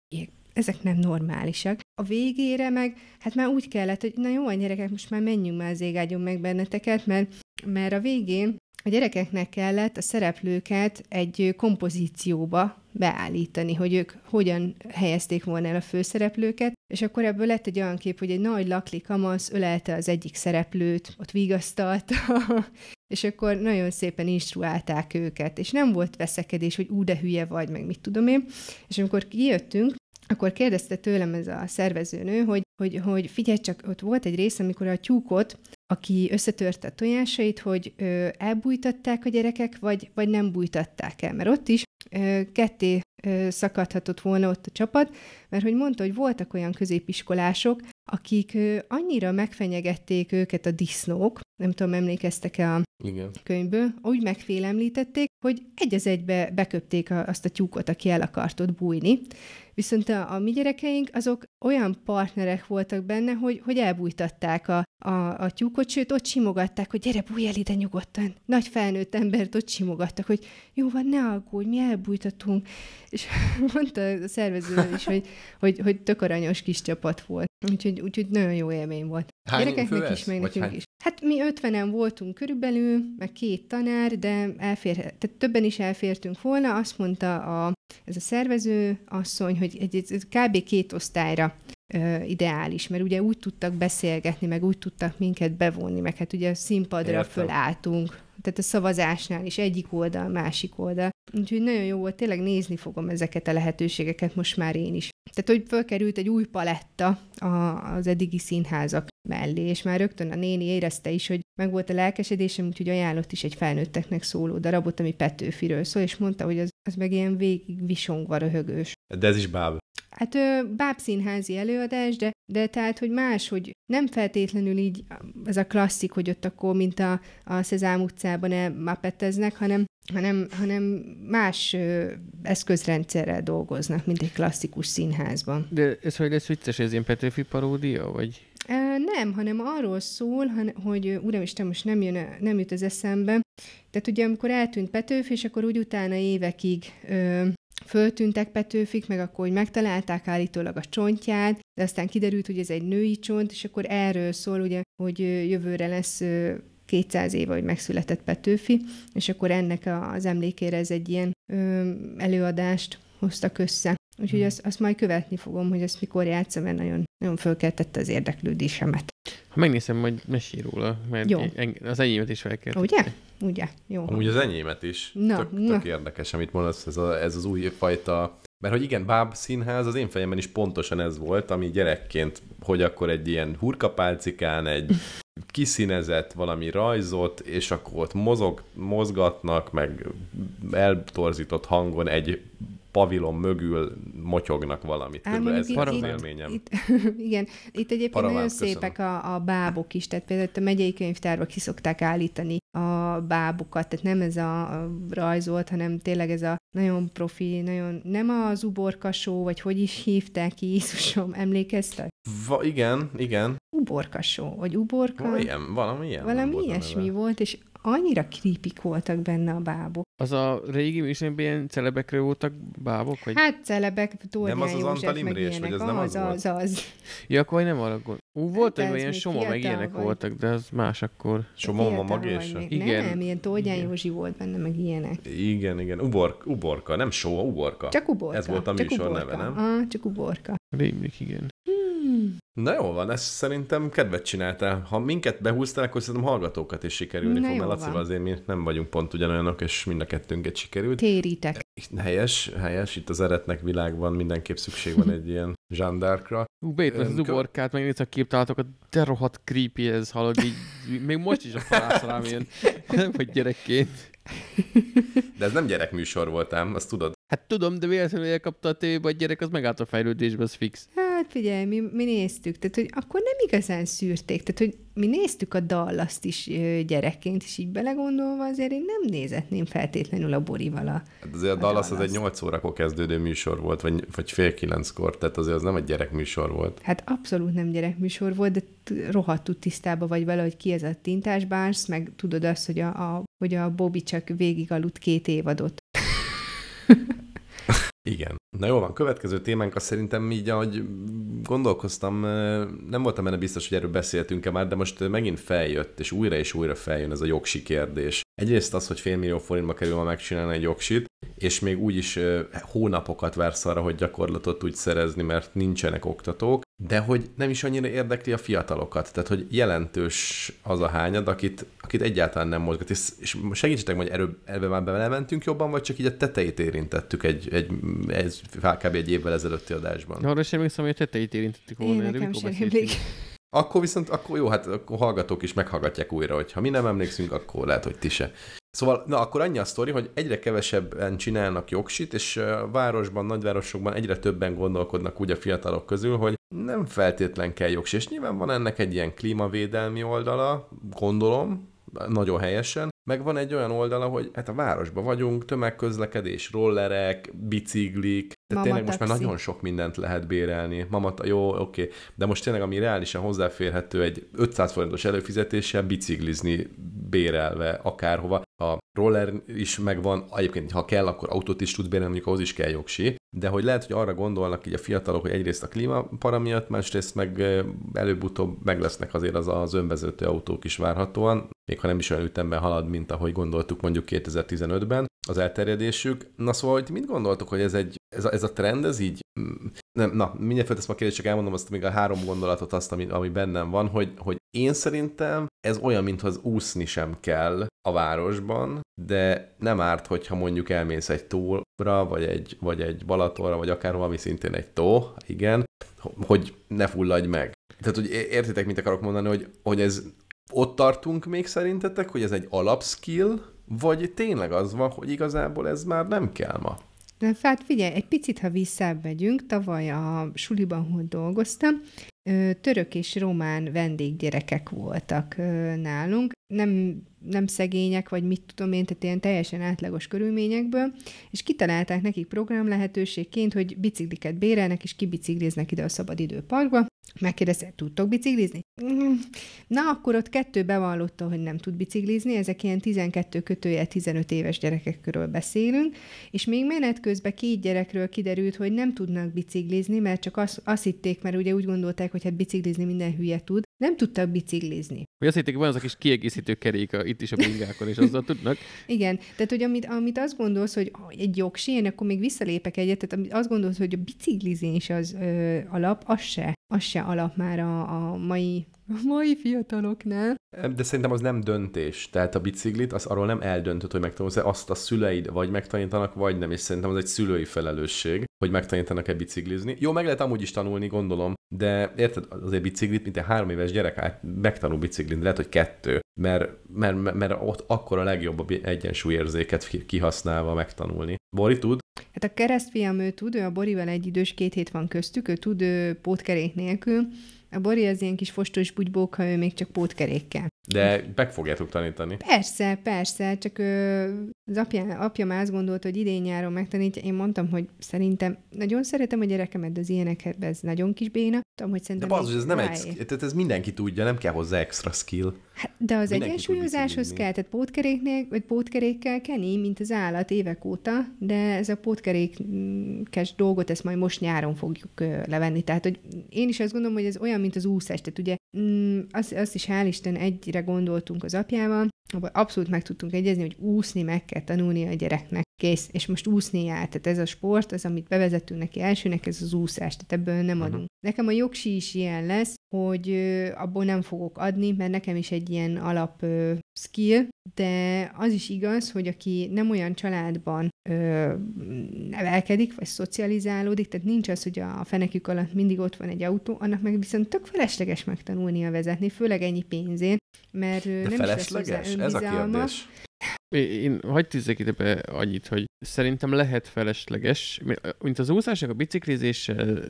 ezek nem normálisak. A végére meg, hát már úgy kellett, hogy na jó, a gyerekek, most már menjünk már az égágyon meg benneteket, mert, mert a végén a gyerekeknek kellett a szereplőket egy kompozícióba beállítani, hogy ők hogyan helyezték volna el a főszereplőket, és akkor ebből lett egy olyan kép, hogy egy nagy lakli kamasz ölelte az egyik szereplőt, ott vigasztalta, [laughs] és akkor nagyon szépen instruálták őket, és nem volt veszekedés, hogy ú, de hülye vagy, meg mit tudom én, és amikor kijöttünk, akkor kérdezte tőlem ez a szervezőnő, hogy, hogy, hogy figyelj csak, ott volt egy rész, amikor a tyúkot, aki összetörte a tojásait, hogy ö, elbújtatták a gyerekek, vagy, vagy nem bújtatták el. Mert ott is ö, ketté ö, szakadhatott volna ott a csapat, mert hogy mondta, hogy voltak olyan középiskolások, akik ö, annyira megfenyegették őket a disznók, nem tudom, emlékeztek-e a Igen. könyvből, úgy megfélemlítették, hogy egy az egybe beköpték a, azt a tyúkot, aki el akartott bújni, Viszont a, a mi gyerekeink azok olyan partnerek voltak benne, hogy, hogy elbújtatták a, a, a tyúkot, sőt, ott simogatták, hogy gyere, bújj el ide nyugodtan. Nagy felnőtt embert ott simogattak, hogy jó van, ne aggódj, mi elbújtatunk. És [laughs] mondta a szervező is, hogy, hogy, hogy tök aranyos kis csapat volt. Úgyhogy, úgyhogy nagyon jó élmény volt. Hány Gyerekeknek is, meg nekünk hány? is. Hát mi ötvenen voltunk körülbelül, meg két tanár, de elfér, tehát többen is elfértünk volna. Azt mondta a, ez a szervező asszony, hogy egy, egy, kb. két osztályra ö, ideális, mert ugye úgy tudtak beszélgetni, meg úgy tudtak minket bevonni, meg hát ugye a színpadra Értem. fölálltunk, tehát a szavazásnál is egyik oldal, másik oldal. Úgyhogy nagyon jó volt, tényleg nézni fogom ezeket a lehetőségeket most már én is. Tehát, hogy fölkerült egy új paletta az eddigi színházak mellé, és már rögtön a néni érezte is, hogy meg volt a lelkesedésem, úgyhogy ajánlott is egy felnőtteknek szóló darabot, ami Petőfiről szól, és mondta, hogy az, az meg ilyen végig visongva röhögős. De ez is báb. Hát bábszínházi előadás, de, de tehát, hogy más, hogy nem feltétlenül így ez a klasszik, hogy ott akkor, mint a, a Szezám utcában elmapeteznek, hanem, hanem, hanem más ö, eszközrendszerrel dolgoznak, mint egy klasszikus színházban. De ez hogy lesz vicces, ez ilyen Petőfi paródia, vagy? Nem, hanem arról szól, hogy uramisten, most nem, jön, nem jut az eszembe. Tehát ugye, amikor eltűnt Petőfi, és akkor úgy utána évekig ö, föltűntek Petőfik, meg akkor, hogy megtalálták állítólag a csontját, de aztán kiderült, hogy ez egy női csont, és akkor erről szól, ugye, hogy jövőre lesz 200 éve, hogy megszületett Petőfi, és akkor ennek az emlékére ez egy ilyen ö, előadást hoztak össze. Úgyhogy hmm. azt, azt majd követni fogom, hogy ezt mikor játszom, mert nagyon, nagyon fölkeltette az érdeklődésemet. Ha megnézem, majd mesélj róla, mert Jó. az enyémet is felkeltette. Ugye? Ugye? Jó. Amúgy az enyémet is. Na, tök, na. tök érdekes, amit mondasz, ez, a, ez az új fajta mert hogy igen, Báb színház az én fejemben is pontosan ez volt, ami gyerekként, hogy akkor egy ilyen hurkapálcikán egy [laughs] kiszínezett valami rajzot, és akkor ott mozog, mozgatnak, meg eltorzított hangon egy pavilon mögül motyognak valamit. Körülbelül ez az élményem. Itt, [laughs] igen, itt egyébként Paraván, nagyon köszönöm. szépek a, a bábok is, tehát például a megyei könyvtárba ki szokták állítani a bábukat, tehát nem ez a, rajzolt, hanem tényleg ez a nagyon profi, nagyon, nem az uborkasó, vagy hogy is hívták ki, Jézusom, [laughs] emlékeztek? Va, igen, igen. Uborkasó, vagy uborka. Valami ilyen, valami ilyen. Valami ilyesmi volt, és annyira creepy voltak benne a bábok. Az a régi műsorban ilyen celebekről voltak bábok? Vagy? Hát celebek, Tórián Nem az az Antal Imrés, vagy az, az nem az, az, az, az. Ja, akkor nem arra gond. Ú, volt hát egy ilyen Soma, meg ilyenek vagy. voltak, de az más akkor. Soma, Mama, Magésa? Igen. Nem, ilyen Tórián Józsi volt benne, meg ilyenek. Igen, igen. Ubor, uborka, nem Soma, uborka. Csak uborka. Ez volt a műsor uborka. neve, nem? Ah, csak uborka. Rémlik, igen. Na jó van, ezt szerintem kedvet csináltál. Ha minket behúztál, akkor szerintem hallgatókat is sikerülni Na fog, mert Lacival azért mi nem vagyunk pont ugyanolyanok, és mind a kettőnket sikerült. Térítek. Helyes, helyes, itt az eretnek világban mindenképp szükség van egy ilyen zsándárkra. Ú, beírtam az uborkát, megnéz a képtalálatokat, de rohadt creepy ez, hallod így, még most is a falász rám ilyen, [laughs] vagy gyerekként. De ez nem gyerekműsor voltám, azt tudod? Hát tudom, de véletlenül elkapta a tévébe a gyerek, az megállt a fejlődésbe, az fix. Hát figyelj, mi, mi néztük, tehát hogy akkor nem igazán szűrték, tehát hogy mi néztük a dallaszt is gyerekként, és így belegondolva azért én nem nézetném feltétlenül a Borival a hát azért a, a Dallas az egy 8 órakor kezdődő műsor volt, vagy, vagy fél kilenckor, tehát azért az nem egy gyerekműsor volt. Hát abszolút nem gyerekműsor volt, de rohadtul tisztában vagy vele, hogy ki ez a Tintás Barnes, meg tudod azt, hogy a, a, hogy a Bobby csak végig aludt két évadot. Igen. Na jó van, következő témánk az szerintem így, ahogy gondolkoztam, nem voltam benne biztos, hogy erről beszéltünk-e már, de most megint feljött, és újra és újra feljön ez a jogsi kérdés. Egyrészt az, hogy félmillió forintba kerül ma megcsinálni egy jogsit, és még úgy is hónapokat vársz arra, hogy gyakorlatot tudj szerezni, mert nincsenek oktatók, de hogy nem is annyira érdekli a fiatalokat. Tehát, hogy jelentős az a hányad, akit, akit egyáltalán nem mozgat. És, és segítsetek, hogy erről, ebbe már belementünk jobban, vagy csak így a tetejét érintettük egy, egy, egy kb. egy évvel ezelőtti adásban. Arra sem emlékszem, hogy a tetejét érintettük volna. Én nekem sem Akkor viszont, akkor jó, hát akkor hallgatók is meghallgatják újra, hogy ha mi nem emlékszünk, akkor lehet, hogy ti se. Szóval, na akkor annyi a sztori, hogy egyre kevesebben csinálnak jogsit, és városban, nagyvárosokban egyre többen gondolkodnak úgy a fiatalok közül, hogy nem feltétlen kell jogsi. És nyilván van ennek egy ilyen klímavédelmi oldala, gondolom, nagyon helyesen, meg van egy olyan oldala, hogy hát a városban vagyunk, tömegközlekedés, rollerek, biciklik, tehát tényleg most már nagyon sok mindent lehet bérelni. Mama, jó, oké, okay. de most tényleg ami reálisan hozzáférhető egy 500 forintos előfizetéssel biciklizni bérelve akárhova. A roller is megvan, egyébként ha kell, akkor autót is tudsz bérelni, mondjuk ahhoz is kell jogsi, de hogy lehet, hogy arra gondolnak így a fiatalok, hogy egyrészt a klímapara miatt, másrészt meg előbb-utóbb meg lesznek azért az, az önvezető autók is várhatóan, még ha nem is olyan ütemben halad, mint ahogy gondoltuk mondjuk 2015-ben az elterjedésük. Na szóval, hogy mit gondoltok, hogy ez, egy, ez, a, ez a trend, ez így, mm, nem, na, mindjárt felteszem a kérdést, csak elmondom azt még a három gondolatot, azt, ami, ami bennem van, hogy, hogy én szerintem ez olyan, mintha az úszni sem kell a városban, de nem árt, hogyha mondjuk elmész egy tóra, vagy egy, vagy egy Balatonra, vagy akár valami szintén egy tó, igen, hogy ne fulladj meg. Tehát, hogy értitek, mit akarok mondani, hogy, hogy ez ott tartunk még szerintetek, hogy ez egy alapskill, vagy tényleg az van, hogy igazából ez már nem kell ma? De hát figyelj, egy picit, ha visszamegyünk, tavaly a suliban, hogy dolgoztam, török és román vendéggyerekek voltak nálunk. Nem, nem szegények, vagy mit tudom én, tehát ilyen teljesen átlagos körülményekből, és kitalálták nekik program lehetőségként, hogy bicikliket bérelnek, és kibicikliznek ide a szabadidőparkba. Megkérdezte, tudtok biciklizni? Mm. Na, akkor ott kettő bevallotta, hogy nem tud biciklizni, ezek ilyen 12 kötője 15 éves gyerekekről beszélünk, és még menet közben két gyerekről kiderült, hogy nem tudnak biciklizni, mert csak azt, azt hitték, mert ugye úgy gondolták, hogy hát biciklizni minden hülye tud, nem tudtak biciklizni. Vagy azt hitték, van az a kis kiegészítő kerék itt is a bringákon, és azzal tudnak. Igen, tehát hogy amit, amit azt gondolsz, hogy egy jogsi, én akkor még visszalépek egyet, tehát amit azt gondolsz, hogy a biciklizés az ö, alap, az se, az se alap már a, a mai a mai fiataloknál. De szerintem az nem döntés. Tehát a biciklit, az arról nem eldöntött, hogy megtanulsz, azt a szüleid vagy megtanítanak, vagy nem, és szerintem az egy szülői felelősség, hogy megtanítanak-e biciklizni. Jó, meg lehet amúgy is tanulni, gondolom, de érted, azért biciklit, mint egy három éves gyerek át megtanul biciklizni, lehet, hogy kettő, mert, mert, mert, mert ott akkor a legjobb a egyensúlyérzéket kihasználva megtanulni. Bori tud? Hát a keresztfiam ő tud, ő a Borival egy idős, két hét van köztük, ő tud ő pótkerék nélkül, a Bori az ilyen kis fostos ha ő még csak pótkerékkel. De meg fogjátok tanítani. Persze, persze, csak ö, az apja, apja már azt gondolta, hogy idén nyáron megtanítja. Én mondtam, hogy szerintem nagyon szeretem a gyerekemet, de az ilyeneket ez nagyon kis béna. Tudom, hogy szerintem de az, ez nem egy, tehát ez mindenki tudja, nem kell hozzá extra skill. Hát, de az mindenki egyensúlyozáshoz kell, tehát pótkeréknél, vagy pótkerékkel kenni, mint az állat évek óta, de ez a pótkerékes dolgot, ezt majd most nyáron fogjuk levenni. Tehát, hogy én is azt gondolom, hogy ez olyan, mint az úszás. Tehát ugye mm, azt, azt is hál' Isten egyre gondoltunk az apjával, abban abszolút meg tudtunk egyezni, hogy úszni meg kell tanulni a gyereknek. Kész. És most úszni jár. Tehát ez a sport, az, amit bevezettünk neki elsőnek, ez az úszás. Tehát ebből nem adunk. Uh-huh. Nekem a jogsi is ilyen lesz, hogy ö, abból nem fogok adni, mert nekem is egy ilyen alap ö, skill, de az is igaz, hogy aki nem olyan családban ö, nevelkedik, vagy szocializálódik, tehát nincs az, hogy a fenekük alatt mindig ott van egy autó, annak meg viszont tök felesleges megtanulnia vezetni, főleg ennyi pénzén, mert De nem felesleges? is lesz Ez a kérdés. Én hagyd tűzzek ide be annyit, hogy szerintem lehet felesleges, mint az úszásnak a biciklizéssel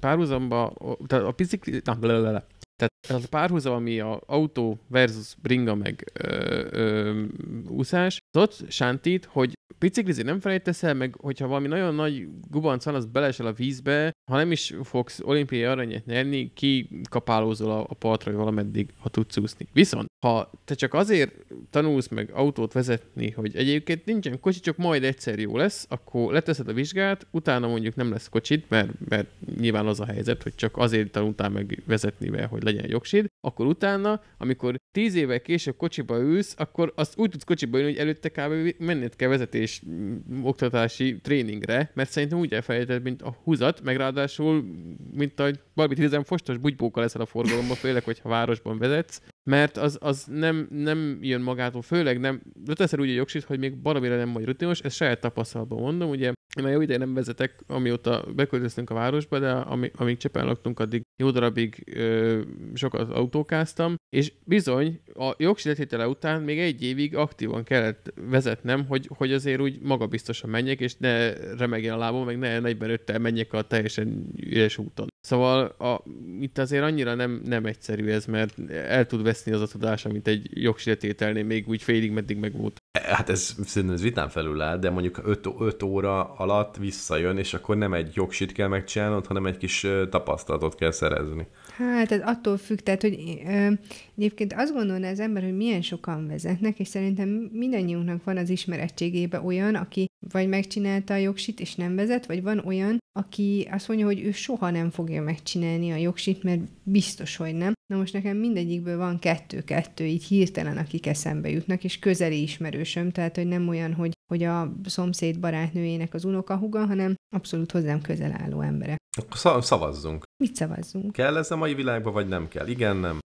párhuzamba, tehát a bicikli, na, tehát az a párhuzam, ami a autó versus bringa meg ö, ö, úszás, az ott sántít, hogy biciklizni nem felejtesz el, meg hogyha valami nagyon nagy gubanc van, az belesel a vízbe, ha nem is fogsz olimpiai aranyat nyerni, ki kapálózol a, a partra, valameddig, ha tudsz úszni. Viszont, ha te csak azért tanulsz meg autót vezetni, hogy egyébként nincsen kocsi, csak majd egyszer jó lesz, akkor leteszed a vizsgát, utána mondjuk nem lesz kocsit, mert, mert nyilván az a helyzet, hogy csak azért tanultál meg vezetni, mert hogy legyen jogsid, akkor utána, amikor tíz évvel később kocsiba ülsz, akkor azt úgy tudsz kocsiba ülni, hogy előtte kb. menned kell vezetés mm, oktatási tréningre, mert szerintem úgy elfelejtett, mint a húzat, meg ráadásul, mint a Barbie Tizen fostos bugybókkal leszel a forgalomban, főleg, hogyha városban vezetsz, mert az, az nem, nem jön magától, főleg nem, de teszel úgy a jogsit, hogy még baromira nem vagy rutinos, ezt saját tapasztalatban mondom, ugye én már jó ideje nem vezetek, amióta beköltöztünk a városba, de ami, amíg Csepen laktunk, addig jó darabig ö, sokat autókáztam, és bizony a jogsiletétele után még egy évig aktívan kellett vezetnem, hogy, hogy azért úgy magabiztosan menjek, és ne remegjen a lábom, meg ne 45-tel menjek a teljesen üres úton. Szóval a, itt azért annyira nem, nem egyszerű ez, mert el tud veszni az a tudás, amit egy jogsiletételnél még úgy félig meddig meg volt. Hát ez szerintem ez vitán felül áll, de mondjuk 5 óra alatt visszajön, és akkor nem egy jogsit kell megcsinálnod, hanem egy kis tapasztalatot kell szerezni. Hát ez attól függ, tehát hogy ö, egyébként azt gondolná az ember, hogy milyen sokan vezetnek, és szerintem mindannyiunknak van az ismerettségébe olyan, aki vagy megcsinálta a jogsit, és nem vezet, vagy van olyan, aki azt mondja, hogy ő soha nem fogja megcsinálni a jogsit, mert biztos, hogy nem. Na most nekem mindegyikből van kettő-kettő, így hirtelen, akik eszembe jutnak, és közeli ismerősöm, tehát hogy nem olyan, hogy, hogy a szomszéd barátnőjének az unokahuga, hanem abszolút hozzám közel álló emberek. Akkor szavazzunk. Mit szavazzunk? Kell ez a mai világban, vagy nem kell? Igen, nem?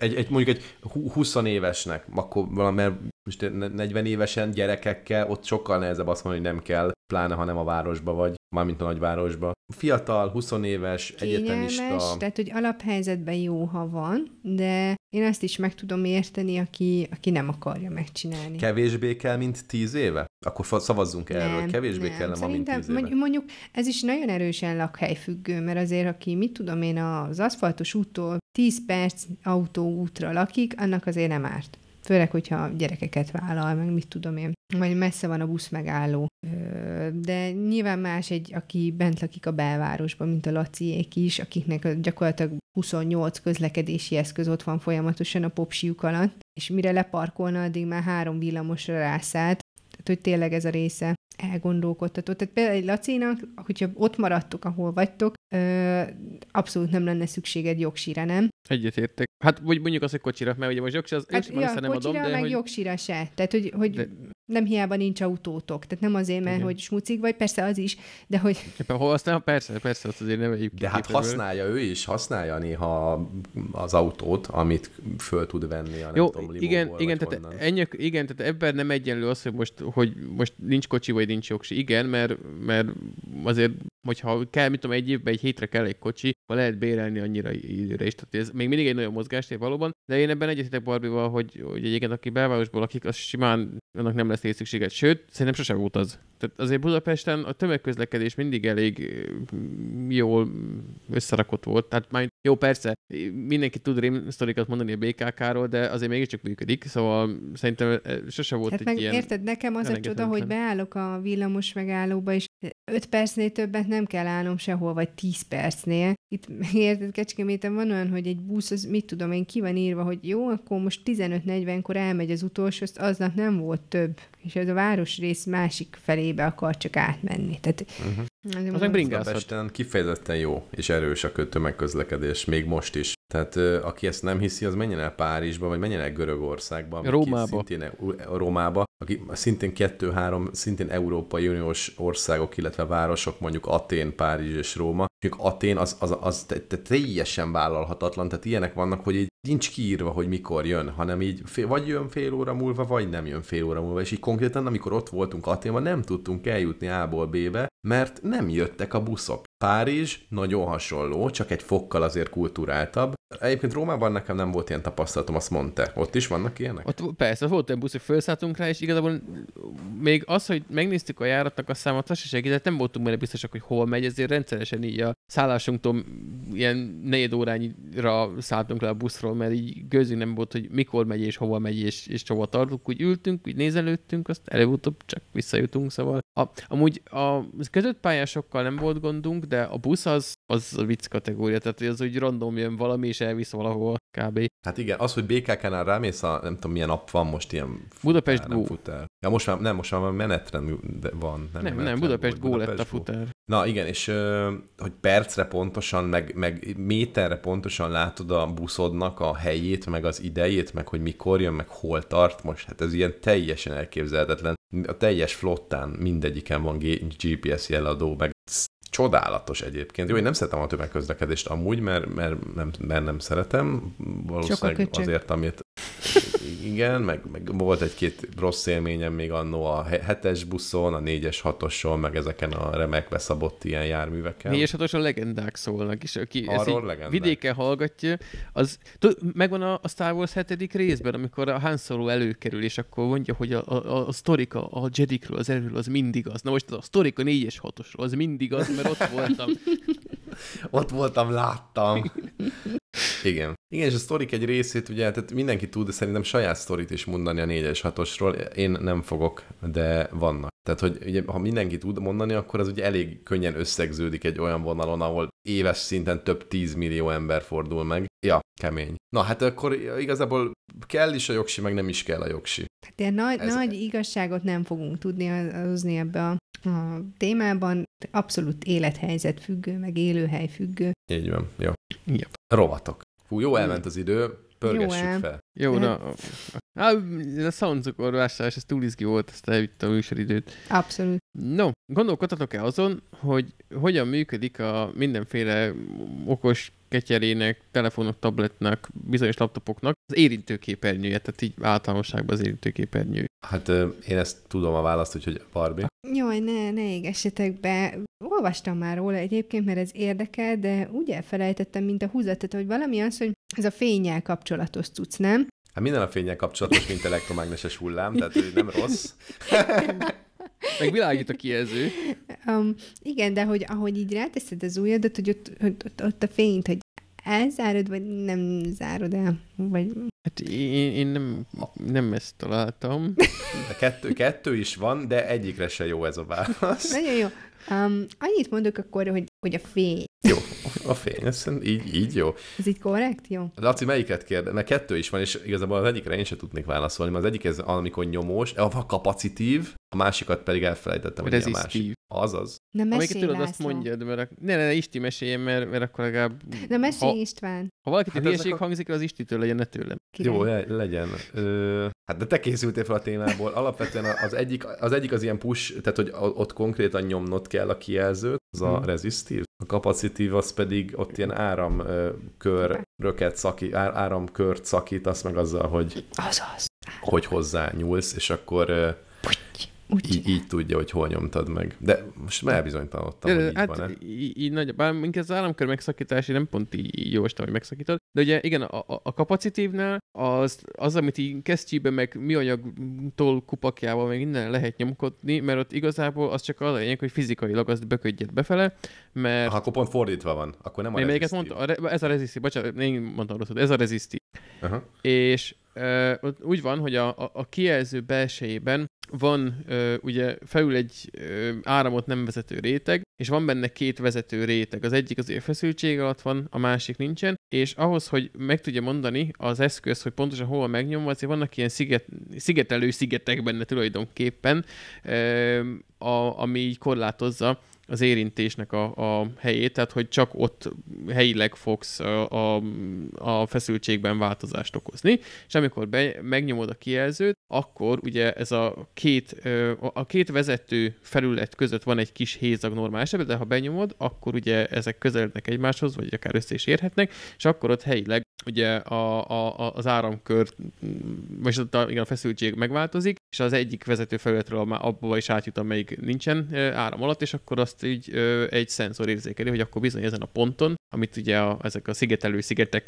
Egy, egy, mondjuk egy 20 évesnek, akkor mert most 40 évesen gyerekekkel, ott sokkal nehezebb azt mondani, hogy nem kell, pláne ha nem a városba vagy. Mármint a nagyvárosba. Fiatal, 20 éves, Kényelmes, egyetemista. tehát hogy alaphelyzetben jó, ha van, de én azt is meg tudom érteni, aki, aki nem akarja megcsinálni. Kevésbé kell, mint 10 éve? Akkor szavazzunk nem, erről. Kevésbé nem. kell, mint 10 éve. Mondjuk ez is nagyon erősen lakhelyfüggő, mert azért, aki mit tudom én, az aszfaltos úttól 10 perc autóútra lakik, annak azért nem árt. Főleg, hogyha gyerekeket vállal, meg mit tudom én, vagy messze van a busz megálló. De nyilván más egy, aki bent lakik a belvárosban, mint a Laciék is, akiknek gyakorlatilag 28 közlekedési eszköz ott van folyamatosan a popsiuk alatt, és mire leparkolna, addig már három villamosra rászállt, tehát hogy tényleg ez a része elgondolkodtató. Tehát például egy Lacinak, hogyha ott maradtok, ahol vagytok, ö, abszolút nem lenne szükséged jogsire, nem? Egyetértek. Hát vagy mondjuk az, hogy kocsira, mert ugye most jogsi az hát, ja, nem adom, de meg hogy... jogsira se. Tehát, hogy, hogy de... nem hiába nincs autótok. Tehát nem azért, mert Igen. hogy smucik vagy, persze az is, de hogy... Éppen hol persze, persze, azt azért neveljük De hát használja ő is, használja néha az autót, amit föl tud venni a Jó, tudom, igen, igen, tehát ennyi, igen, tehát ebben nem egyenlő az, hogy most, hogy most nincs kocsi, vagy nincs jogsi. Igen, mert, mert azért hogyha kell, mit tudom, egy évben, egy hétre kell egy kocsi, akkor lehet bérelni annyira időre is. Tehát ez még mindig egy nagyon mozgástér valóban, de én ebben egyetetek Barbival, hogy, hogy egyébként aki belvárosból lakik, az simán annak nem lesz szükséget. Sőt, szerintem sose volt az. Tehát azért Budapesten a tömegközlekedés mindig elég jól összerakott volt. Tehát már jó, persze, mindenki tud rémsztorikat mondani a BKK-ról, de azért mégiscsak működik, szóval szerintem sose volt hát egy meg, ilyen... Érted, nekem az a csoda, hogy beállok a villamos megállóba, és 5 percnél többet nem kell állnom sehol, vagy 10 percnél. Itt [laughs] érted, Kecskeméten van olyan, hogy egy busz, az mit tudom én, ki van írva, hogy jó, akkor most 15-40-kor elmegy az utolsó, azt aznap nem volt több. És ez a városrész másik felébe akar csak átmenni. Tehát, uh-huh. Az meg bringázhat. kifejezetten jó és erős a tömegközlekedés, még most is. Tehát aki ezt nem hiszi, az menjen el Párizsba, vagy menjen el Görögországba. Rómába. Szintén e- Rómába, aki szintén kettő-három, szintén Európai Uniós országok, illetve városok, mondjuk Atén, Párizs és Róma. Mondjuk Atén az, az, az teljesen vállalhatatlan, tehát ilyenek vannak, hogy így nincs kiírva, hogy mikor jön, hanem így fél, vagy jön fél óra múlva, vagy nem jön fél óra múlva, és így konkrétan, amikor ott voltunk Aténban, nem tudtunk eljutni A-ból B-be, mert nem jöttek a buszok. Párizs nagyon hasonló, csak egy fokkal azért kulturáltabb. Egyébként Rómában nekem nem volt ilyen tapasztalatom, azt mondta. Ott is vannak ilyenek? Ott persze, volt olyan busz, hogy felszálltunk rá, és igazából még az, hogy megnéztük a járatnak a számot, az se segített, nem voltunk benne biztosak, hogy hol megy, ezért rendszeresen így a szállásunktól ilyen negyed órányra szálltunk le a buszról, mert így gőzünk nem volt, hogy mikor megy és hova megy és, és hova tartunk. Úgy ültünk, úgy nézelődtünk, azt előbb-utóbb csak visszajutunk, szóval. A, amúgy a között pályásokkal nem volt gondunk, de a busz az, az a vicc kategória, tehát az úgy random jön valami, és elvisz valahol kb. Hát igen, az, hogy BKK-nál rámész, a, nem tudom milyen app van most ilyen Budapest futár, Go. Nem futár. Ja, most már, nem, most már menetrend van. Nem, nem, nem Budapest Go Budapest lett a futár. Na igen, és hogy percre pontosan, meg, meg méterre pontosan látod a buszodnak a helyét, meg az idejét, meg hogy mikor jön, meg hol tart most, hát ez ilyen teljesen elképzelhetetlen. A teljes flottán mindegyiken van GPS jeladó, meg csodálatos egyébként. Jó, én nem szeretem a tömegközlekedést amúgy, mert, mert, nem, mert nem szeretem. Valószínűleg azért, amit igen, meg, meg volt egy-két rossz élményem még annó a hetes buszon, a négyes hatoson, meg ezeken a remekbe szabott ilyen járműveken. Négyes hatoson legendák szólnak, és aki Arról ezt vidéken hallgatja, az megvan a, a Star Wars hetedik részben, amikor a Han Solo előkerül, és akkor mondja, hogy a, a, a sztorika a Jedikről, az erről, az mindig az. Na most a sztorika négyes hatosról, az mindig az, mert ott voltam. ott voltam, láttam. Igen. Igen, és a sztorik egy részét, ugye, tehát mindenki tud, de szerintem saját sztorit is mondani a 4-es 6 Én nem fogok, de vannak. Tehát, hogy ugye, ha mindenki tud mondani, akkor az ugye elég könnyen összegződik egy olyan vonalon, ahol éves szinten több tízmillió ember fordul meg. Ja, kemény. Na, hát akkor igazából kell is a jogsi, meg nem is kell a jogsi. Ilyen nagy, Ez... nagy igazságot nem fogunk tudni hozni ebbe a, a témában. Abszolút élethelyzet függő, meg élőhely függő. Így van, jó. Yep. Rovatok. Fú, jó elment az idő, pörgessük jó fel. Jó, na. Á, a szalonzukor vásárlás, ez túl izgi volt, ezt elvitte a műsoridőt. Abszolút. No, gondolkodhatok-e azon, hogy hogyan működik a mindenféle okos ketyerének, telefonok, tabletnek, bizonyos laptopoknak az érintőképernyője, tehát így általánosságban az érintőképernyő. Hát én ezt tudom a választ, úgyhogy Barbie. Jaj, ne, ne égessetek be. Olvastam már róla egyébként, mert ez érdekel, de úgy elfelejtettem, mint a húzatot, hogy valami az, hogy ez a fényel kapcsolatos cucc, nem? Hát minden a fényel kapcsolatos, mint elektromágneses hullám, tehát nem rossz. [laughs] [laughs] Meg világít a kijelző. Um, igen, de hogy ahogy így ráteszed az ujjadat, hogy ott, ott, ott a fényt, hogy elzárod, vagy nem zárod el? Vagy... Hát én, én nem, nem ezt találtam. A kettő, kettő is van, de egyikre se jó ez a válasz. Nagyon jó. Um, annyit mondok akkor, hogy, hogy a fény. Jó, a fény, ez így, így jó. Ez így korrekt? Jó. Laci, melyiket kérde? Mert kettő is van, és igazából az egyikre én sem tudnék válaszolni, mert az egyik ez amikor nyomós, a kapacitív, a másikat pedig elfelejtettem, hogy a másik. Azaz. Na mesélj, tudod, azt mondjad, mert ne, ne, ne, Isti meséljen, mert, mert akkor legalább... Na mesélj, ha, István. Ha valaki hát hülyeség a... hangzik, az Istitől legyen, ne tőlem. Király. Jó, legyen. Ö, hát de te készültél fel a témából. Alapvetően az egyik az, egyik az ilyen push, tehát hogy ott konkrétan nyomnod kell a kijelzőt, az a hmm. resistív. A kapacitív az pedig ott ilyen áramköröket szakít, áramkört szakítasz meg azzal, hogy, Azaz. hogy hozzá nyúlsz, és akkor úgy így, így tudja, hogy hol nyomtad meg. De most már elbizonytalanodtam, hogy így hát, van-e. Így, nagy, bár minket az államkör megszakítási nem pont így, így jóstam, hogy megszakítod. De ugye igen, a, a, a kapacitívnál az, az, amit így kesztyűben, meg műanyagtól kupakjával, meg minden lehet nyomkodni, mert ott igazából az csak az a lényeg, hogy fizikailag azt beködjed befele, mert... Ha, akkor pont fordítva van, akkor nem a mondta? Ez a rezisztív, bocsánat, én mondtam rosszul, ez a rezisztív. Uh-huh. És úgy van, hogy a, a, kijelző belsejében van ugye felül egy áramot nem vezető réteg, és van benne két vezető réteg. Az egyik azért feszültség alatt van, a másik nincsen, és ahhoz, hogy meg tudja mondani az eszköz, hogy pontosan hol megnyomva, azért vannak ilyen sziget, szigetelő szigetek benne tulajdonképpen, ami így korlátozza az érintésnek a, a helyét, tehát hogy csak ott helyileg fogsz a, a, a feszültségben változást okozni, és amikor be, megnyomod a kijelzőt, akkor ugye ez a két, a két vezető felület között van egy kis hézag normál esetben, de ha benyomod, akkor ugye ezek közelednek egymáshoz, vagy akár össze is érhetnek, és akkor ott helyileg ugye a, a, az áramkör, vagy igen, a feszültség megváltozik, és az egyik vezető felületről abba is átjut, amelyik nincsen áram alatt, és akkor azt így egy szenzor érzékeli, hogy akkor bizony ezen a ponton, amit ugye a, ezek a szigetelő szigetek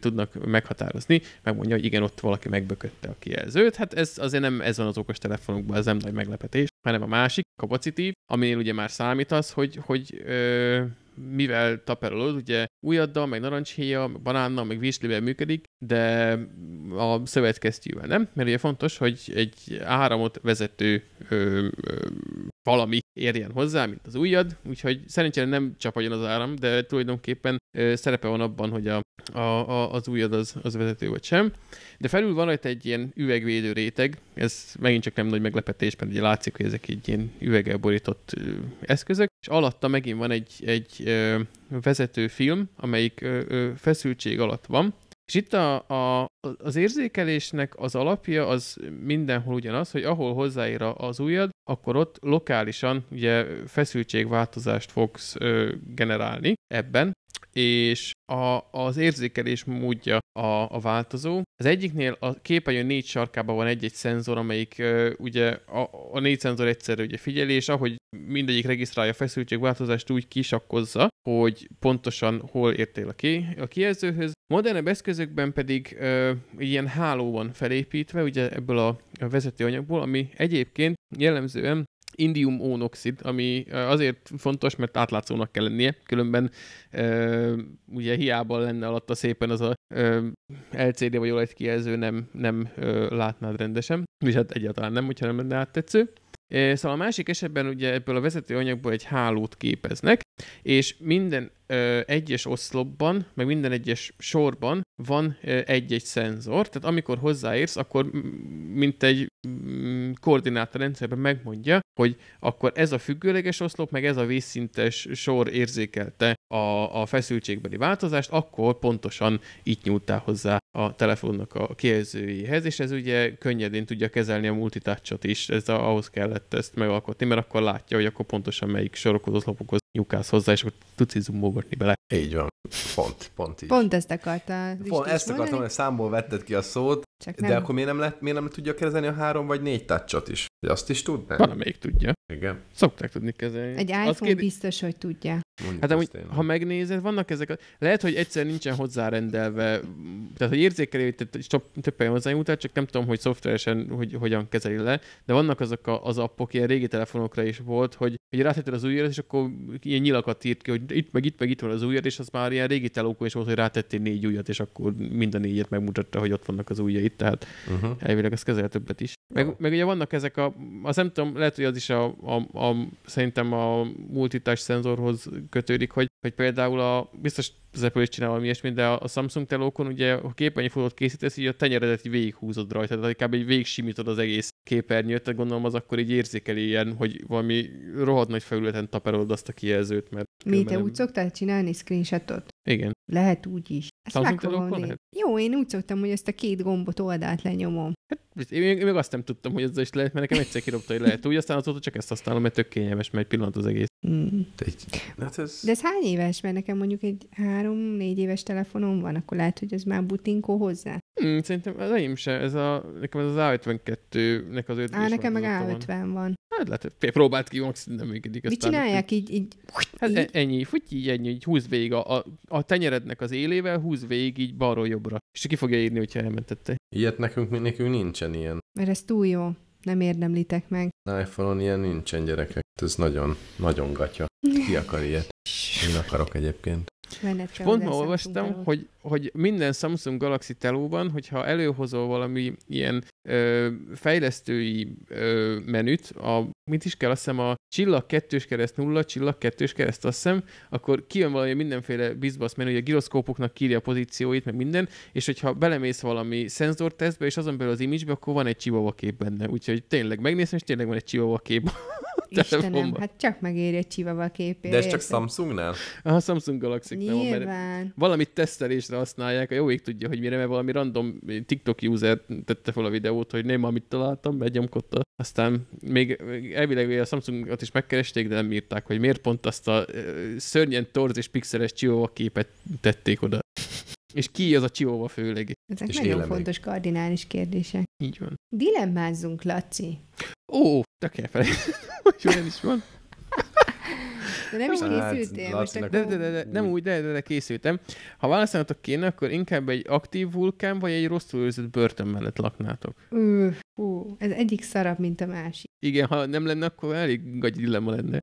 tudnak meghatározni, megmondja, hogy igen, ott valaki megbökötte a kijelzőt. Hát ez azért nem ez van az okos telefonokban, ez nem nagy meglepetés, hanem a másik, kapacitív, aminél ugye már számít az, hogy, hogy ö, mivel taperolod, ugye újaddal, meg narancshéja, meg banánnal, meg vízslivel működik, de a szövetkesztyűvel nem, mert ugye fontos, hogy egy áramot vezető ö, ö, valami érjen hozzá, mint az ujjad, úgyhogy szerencsére nem csapadjon az áram, de tulajdonképpen ö, szerepe van abban, hogy a, a, a, az ujjad az, az vezető vagy sem. De felül van rajta egy ilyen üvegvédő réteg, ez megint csak nem nagy meglepetés, mert ugye látszik, hogy ezek egy ilyen üveggel borított ö, eszközök, és alatta megint van egy, egy ö, vezető film, amelyik ö, ö, feszültség alatt van, és itt a, a, az érzékelésnek az alapja az mindenhol ugyanaz, hogy ahol hozzáér az ujjad, akkor ott lokálisan ugye feszültségváltozást fogsz ö, generálni ebben, és a, az érzékelés módja a, a változó. Az egyiknél a képernyő négy sarkában van egy-egy szenzor, amelyik uh, ugye a, a négy szenzor egyszerre ugye figyeli, és ahogy mindegyik regisztrálja a feszültségváltozást, úgy kisakkozza, hogy pontosan hol értél a, ki, a kijelzőhöz. Modernebb eszközökben pedig uh, ilyen háló van felépítve, ugye ebből a, a vezetőanyagból, ami egyébként jellemzően indium ónoxid, ami azért fontos, mert átlátszónak kell lennie, különben ugye hiába lenne alatta szépen az a LCD vagy OLED kijelző, nem, nem látnád rendesen, és hát egyáltalán nem, hogyha nem lenne áttetsző. Szóval a másik esetben ugye ebből a vezetőanyagból egy hálót képeznek, és minden ö, egyes oszlopban, meg minden egyes sorban van egy-egy szenzor, tehát amikor hozzáérsz, akkor mint egy mm, koordinátorrendszerben megmondja, hogy akkor ez a függőleges oszlop, meg ez a vízszintes sor érzékelte a, a feszültségbeli változást, akkor pontosan itt nyúltál hozzá a telefonnak a kijelzőjéhez, és ez ugye könnyedén tudja kezelni a multitouchot is, ez a, ahhoz kellett ezt megalkotni, mert akkor látja, hogy akkor pontosan melyik sorokhoz, oszlopokhoz nyukász hozzá, és akkor tudsz így bele. Így van. Pont, pont így. Pont ezt akarta. Pont ezt akartam, hogy számból vetted ki a szót, Csak nem. de akkor miért nem, lehet, miért nem tudja kezelni a három vagy négy touchot is? Hogy azt is tudná? Valamelyik tudja. Igen. Szokták tudni kezelni. Egy iPhone kér... biztos, hogy tudja. Mondjuk hát amúgy, ha megnézed, vannak ezek a... Lehet, hogy egyszer nincsen hozzárendelve, tehát hogy érzékeli, hogy több, helyen hozzányújtál, csak nem tudom, hogy szoftveresen hogy, hogyan kezeli le, de vannak azok a, az appok, ilyen régi telefonokra is volt, hogy, hogy rátetted az ujjat, és akkor ilyen nyilakat írt ki, hogy itt meg itt meg itt van az ujjad, és az már ilyen régi telókon is volt, hogy rátettél négy ujjat, és akkor mind a négyet megmutatta, hogy ott vannak az ujjait, tehát uh-huh. elvileg az kezel többet is. Meg, meg ugye vannak ezek a, az nem tudom, lehet, hogy az is a, a, a szerintem a multitás szenzorhoz kötődik, hogy, hogy például a, biztos az Apple is csinál valami ilyesmit, de a Samsung telókon ugye, ha képernyőfotót készítesz, így a tenyeredet így végighúzod rajta, tehát kb. így végig simítod az egész képernyőt, tehát gondolom az akkor így érzékeli ilyen, hogy valami rohadt nagy felületen taperolod azt a kijelzőt, mert... Mi, te nem... úgy szoktál csinálni screenshotot? Igen. Lehet úgy is. Ezt meg fogom lehet? Jó, én úgy szoktam, hogy ezt a két gombot oldalt lenyomom. Hát, én, én még azt nem tudtam, hogy ez is lehet, mert nekem egyszer kirobta, hogy lehet úgy, aztán azóta csak ezt használom, mert tök kényelmes, mert egy pillanat az egész. Mm. De, hát ez... De ez hány éves? Mert nekem mondjuk egy három-négy éves telefonom van, akkor lehet, hogy ez már butinkó hozzá. Hmm, szerintem az enyém se, ez a, nekem ez az A52-nek az öt Á, nekem meg A50 van. van. Hát lehet, próbált ki, max nem működik. Mit csinálják így? így, hát így? ennyi, futy így, ennyi, így húz végig a, a, a tenyerednek az élével, húz végig így balról jobbra. És ki fogja írni, hogyha elmentette. Ilyet nekünk, nekünk nincsen ilyen. Mert ez túl jó. Nem érdemlitek meg. iPhone-on ilyen nincsen gyerekek. Ez nagyon, nagyon gatya. Ki akar ilyet? Én akarok egyébként. És pont ma olvastam, hogy, hogy minden Samsung Galaxy telóban, hogyha előhozol valami ilyen ö, fejlesztői ö, menüt, a, mit is kell, azt hiszem a csillag kettős kereszt nulla, csillag kettős kereszt, azt hiszem, akkor kijön valami mindenféle bizbasz menü, hogy a giroszkópoknak kírja a pozícióit, meg minden, és hogyha belemész valami szenzortesztbe, és azon belül az image akkor van egy chihuahua kép benne. Úgyhogy tényleg megnézem, és tényleg van egy chihuahua kép Istenem, hát csak megéri egy csivava képére. De ez csak Samsungnál? A Samsung Galaxy Nyilván. valamit tesztelésre használják, a jó ég tudja, hogy mire, mert valami random TikTok user tette fel a videót, hogy nem, amit találtam, begyomkodta. Aztán még elvileg a Samsungot is megkeresték, de nem írták, hogy miért pont azt a szörnyen torz és pixeles Chihuahua képet tették oda. És ki az a Chihuahua főleg? Ezek és nagyon fontos kardinális kérdések. Így van. Dilemmázzunk, Laci. Ó, kell felé. hogy olyan is van. De nem is hát, készültél hát, most de, de, de, de, nem úgy, de, de, de készültem. Ha válaszolnatok kéne, akkor inkább egy aktív vulkán, vagy egy rosszul őrzött börtön mellett laknátok? Ú, fú, ez egyik szarabb, mint a másik. Igen, ha nem lenne, akkor elég gagy dilemma lenne.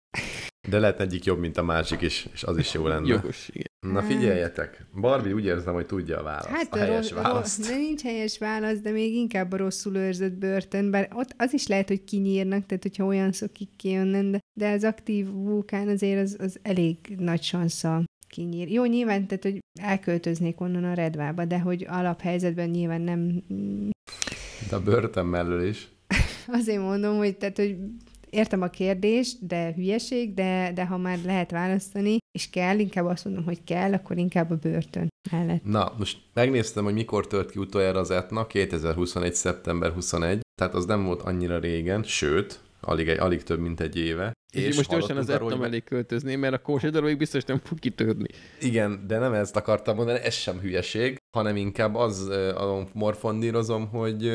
De lehet egyik jobb, mint a másik is, és az is jó lenne. Jogos, igen. Na figyeljetek, Barbie úgy érzem, hogy tudja a választ, hát a, a helyes rossz, választ. De nincs helyes válasz, de még inkább a rosszul őrzött börtön, bár ott az is lehet, hogy kinyírnak, tehát hogyha olyan szokik kijönni, de, de az aktív vulkán azért az, az elég nagy sansza kinyír. Jó, nyilván, tehát, hogy elköltöznék onnan a redvába, de hogy alaphelyzetben nyilván nem... De a börtön mellől is. [laughs] Azért mondom, hogy, tehát, hogy értem a kérdést, de hülyeség, de, de ha már lehet választani, és kell, inkább azt mondom, hogy kell, akkor inkább a börtön mellett. Na, most megnéztem, hogy mikor tört ki utoljára az etna, 2021. szeptember 21, tehát az nem volt annyira régen, sőt, alig, egy, alig több, mint egy éve. És, és most gyorsan az etna mellé költözni, mert a kósedalóig biztos nem fog kitörni. Igen, de nem ezt akartam mondani, ez sem hülyeség, hanem inkább az a morfondírozom, hogy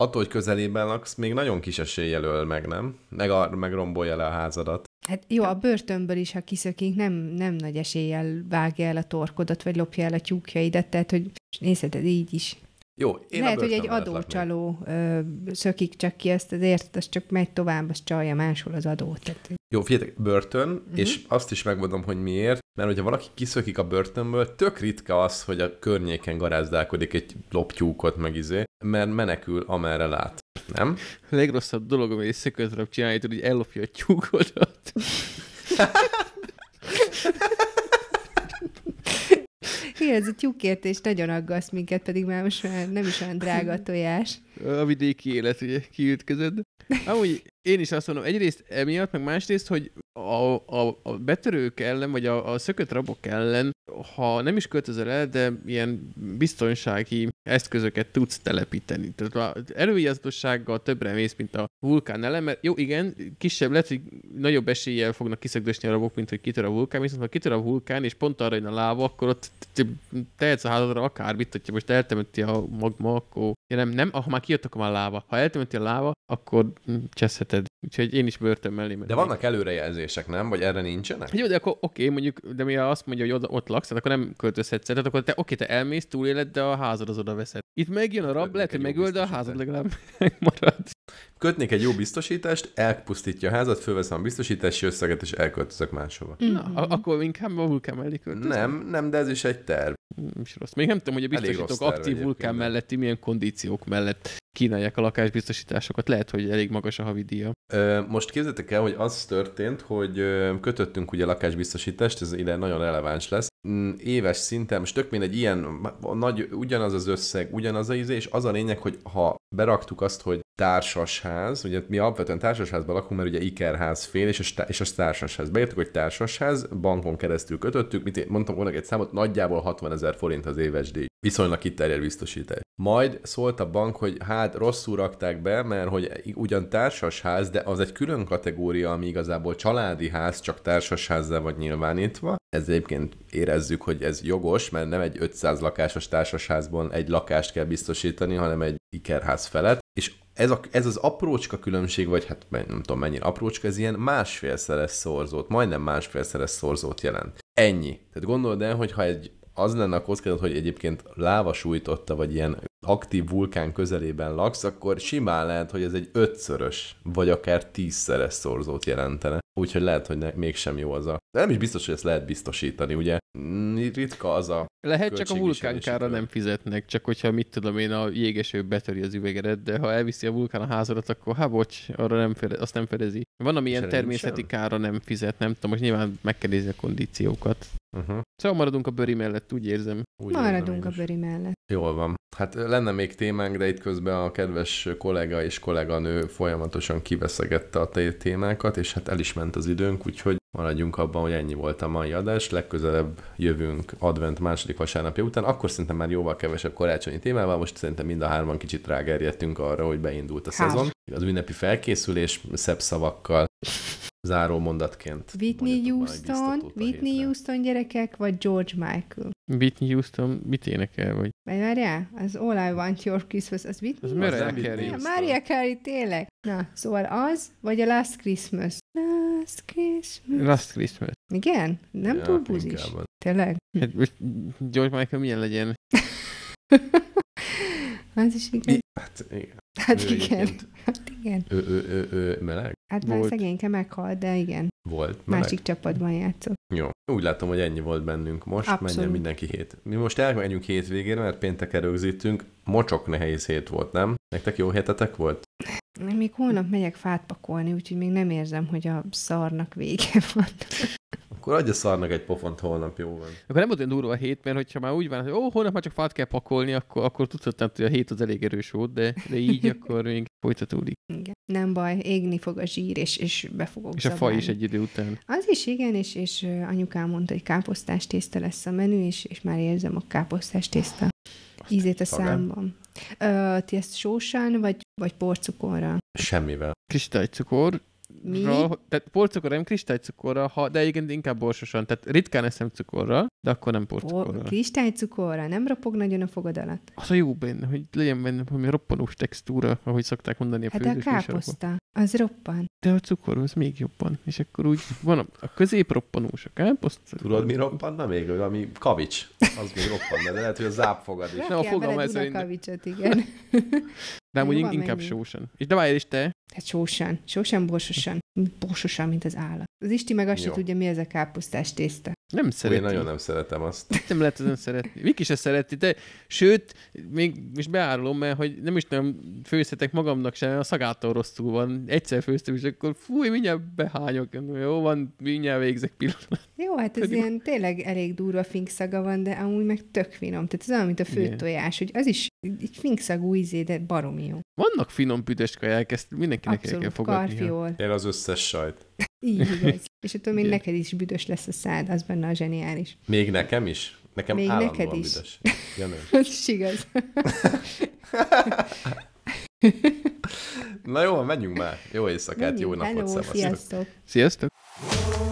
attól, hogy közelében laksz, még nagyon kis eséllyel öl meg, nem? Meg, a, meg rombolja le a házadat. Hát jó, a börtönből is, ha kiszökik, nem, nem nagy eséllyel vágja el a torkodat, vagy lopja el a tyúkjaidat, tehát hogy nézheted így is. Jó, én Lehet, hogy egy adócsaló ö, szökik csak ki ezt az értet, az csak megy tovább, az csalja máshol az adót. Tehát... Jó, figyeljetek, börtön, uh-huh. és azt is megmondom, hogy miért, mert hogyha valaki kiszökik a börtönből, tök ritka az, hogy a környéken garázdálkodik egy loptyúkot meg izé, mert menekül, amerre lát. Nem? A legrosszabb dolog, ami összekötre csinálni, hogy ellopja a tyúkodat. [laughs] Igen, ez a tyúkértés nagyon aggaszt minket, pedig már most már nem is olyan drága a [laughs] tojás. A vidéki élet, ugye, kiütközöd. Amúgy én is azt mondom, egyrészt emiatt, meg másrészt, hogy a, a, a betörők ellen, vagy a, a szökött rabok ellen, ha nem is költözöl el, de ilyen biztonsági eszközöket tudsz telepíteni. Tehát elővigyázatossággal többre mész, mint a vulkán ellen, mert jó, igen, kisebb lehet, hogy nagyobb eséllyel fognak kiszögdösni a rabok, mint hogy kitör a vulkán, viszont ha kitör a vulkán, és pont arra jön a láva, akkor ott tehetsz a házadra akármit, hogyha most eltemeti a magma, akkor ja, nem, nem, ha már kijött, akkor már láva. Ha eltemeti a láva, akkor cseszheted. Úgyhogy én is börtön mellé De vannak előrejelzések, nem? Vagy erre nincsenek? Jó, de akkor oké, mondjuk, de mi azt mondja, hogy ott, ott laksz, tehát akkor nem költözhetsz. Tehát akkor te, oké, te elmész, túléled, de a házad az oda veszed. Itt megjön a rab, lehet, hogy megöl, de a házad legalább [laughs] megmarad. Kötnék egy jó biztosítást, elpusztítja a házat, fölveszem a biztosítási összeget, és elköltözök máshova. Mm-hmm. Na, akkor inkább a vulkán mellé költözöm. Nem, nem, de ez is egy terv. És rossz. Még nem tudom, hogy a biztosítók aktív vulkán melletti milyen kondíciók mellett kínálják a lakásbiztosításokat. Lehet, hogy elég magas a havidíja. Most képzeljétek el, hogy az történt, hogy kötöttünk ugye lakásbiztosítást, ez ide nagyon releváns lesz. Mm, éves szinten, most tök egy ilyen nagy, ugyanaz az összeg, ugyanaz a íze, és az a lényeg, hogy ha beraktuk azt, hogy társasház, ugye mi alapvetően társasházban lakunk, mert ugye ikerház fél, és a, és a társasház. Beírtuk, hogy társasház, bankon keresztül kötöttük, mit mondtam volna egy számot, nagyjából 60 ezer forint az éves díj. Viszonylag kiterjed biztosítás. Majd szólt a bank, hogy hát rosszul rakták be, mert hogy ugyan társasház, de az egy külön kategória, ami igazából családi ház, csak társasházzal vagy nyilvánítva. Ez egyébként érezzük, hogy ez jogos, mert nem egy 500 lakásos társasházban egy lakást kell biztosítani, hanem egy ikerház felett. És ez, a, ez az aprócska különbség, vagy hát nem tudom mennyire aprócska, ez ilyen másfélszeres szorzót, majdnem másfélszeres szorzót jelent. Ennyi. Tehát gondold el, hogy ha egy az lenne a kockázat, hogy egyébként láva sújtotta, vagy ilyen aktív vulkán közelében laksz, akkor simán lehet, hogy ez egy ötszörös, vagy akár tízszeres szorzót jelentene. Úgyhogy lehet, hogy ne, mégsem jó az a... De nem is biztos, hogy ezt lehet biztosítani, ugye? Mm, ritka az a... Lehet, csak a vulkánkára nem fizetnek, csak hogyha mit tudom én, a jégeső betöri az üvegedet, de ha elviszi a vulkán a házadat, akkor hát bocs, arra nem fede, azt nem fedezi. Van, ami ilyen természeti kára nem fizet, nem tudom, most nyilván meg kell nézni a kondíciókat. Uh-huh. Szóval maradunk a böri mellett, úgy érzem. Úgy maradunk a böri mellett. Jól van. Hát lenne még témánk, de itt közben a kedves kollega és kolléganő folyamatosan kiveszegette a témákat, és hát el is ment az időnk, úgyhogy maradjunk abban, hogy ennyi volt a mai adás. Legközelebb jövünk advent második vasárnapja után, akkor szerintem már jóval kevesebb karácsonyi témával, most szerintem mind a hárman kicsit rágerjedtünk arra, hogy beindult a szezon. Az ünnepi felkészülés szebb szavakkal záró mondatként. Whitney Houston, Whitney Houston gyerekek, vagy George Michael? Whitney Houston mit énekel, vagy? Vagy várjál, az All I Want Your Christmas, az Whitney? Az Mariah Carey. Mariah Carey, tényleg. Na, szóval az, vagy a Last Christmas? Last Christmas. Last Christmas. Igen? Nem ja, túl buzis. Tényleg? Hát most George Michael milyen legyen? [laughs] az is igen. Hát igen. Hát ő igen. Hát igen. Ő, ő, ő, ő meleg? Hát már szegényke meghalt, de igen. Volt meleg. Másik csapatban játszott. Jó. Úgy látom, hogy ennyi volt bennünk most. Abszolút. Menjen mindenki hét. Mi most elmegyünk hétvégére, mert pénteken rögzítünk. Mocsok nehéz hét volt, nem? Nektek jó hétetek volt? Még holnap megyek fát pakolni, úgyhogy még nem érzem, hogy a szarnak vége van. Akkor adja szarnak egy pofont, holnap jó van. Akkor nem olyan durva a hét, mert hogyha már úgy van, hogy ó, holnap már csak fát kell pakolni, akkor, akkor tudhatnám, hogy a hét az elég erős volt, de, de így [laughs] akkor még folytatódik. Igen. Nem baj, égni fog a zsír, és, és be fogok És zabálni. a fa is egy idő után. Az is igen, és, és anyukám mondta, hogy káposztás tészta lesz a menü, és, és már érzem a káposztás tészta ízét a számban. Ö, ti ezt sósán, vagy, vagy porcukorral? Semmivel. Kristálycukor, mi? Tehát porcukor nem kristálycukorra, ha, de igen, inkább borsosan. Tehát ritkán eszem cukorra, de akkor nem porcukorra. Por, kristálycukorra, nem ropog nagyon a fogad alatt. Az a jó benne, hogy legyen benne hogy roppanós textúra, ahogy szokták mondani a Hát a káposzta, az roppan. De a cukor az még jobban. És akkor úgy van a, a közép roppanós, a káposzta. Tudod, mi roppanna még? Ami kavics. Az még roppan, de lehet, hogy a zápfogad is. Nem, a fogam ez szerint. kavicsot, igen. [laughs] De amúgy inkább mennyi? sósan. És de várj is te. Hát sósan. Sósan, borsosan. Borsosan, mint az állat. Az Isti meg azt se tudja, mi ez a káposztás tészta. Nem szeretem. Én nagyon nem szeretem azt. [laughs] Nem lehet ezen szeretni. Mik is se szereti, de sőt, még most beárulom, mert hogy nem is nem főzhetek magamnak sem, a szagától rosszul van. Egyszer főztem, és akkor fúj, mindjárt behányok. Jó van, mindjárt végzek pillanat. Jó, hát ez ilyen tényleg elég durva fink szaga van, de amúgy meg tök finom. Tehát ez olyan, mint a főtojás, hogy az is Egy finkszagú ízé, de baromi jó. Vannak finom büdös kaják, ezt mindenkinek Abszolút, el kell fogadnia. karfiol. Én az összes sajt. Így [laughs] igaz. És attól még Igen. neked is büdös lesz a szád, az benne a zseniális. Még nekem is? Nekem Még állandóan neked is. büdös. Jönő. [laughs] Az is igaz. [laughs] Na jó, menjünk már. Jó éjszakát, jó Menjünk. napot, Hello, szevasztok. sziasztok. Sziasztok!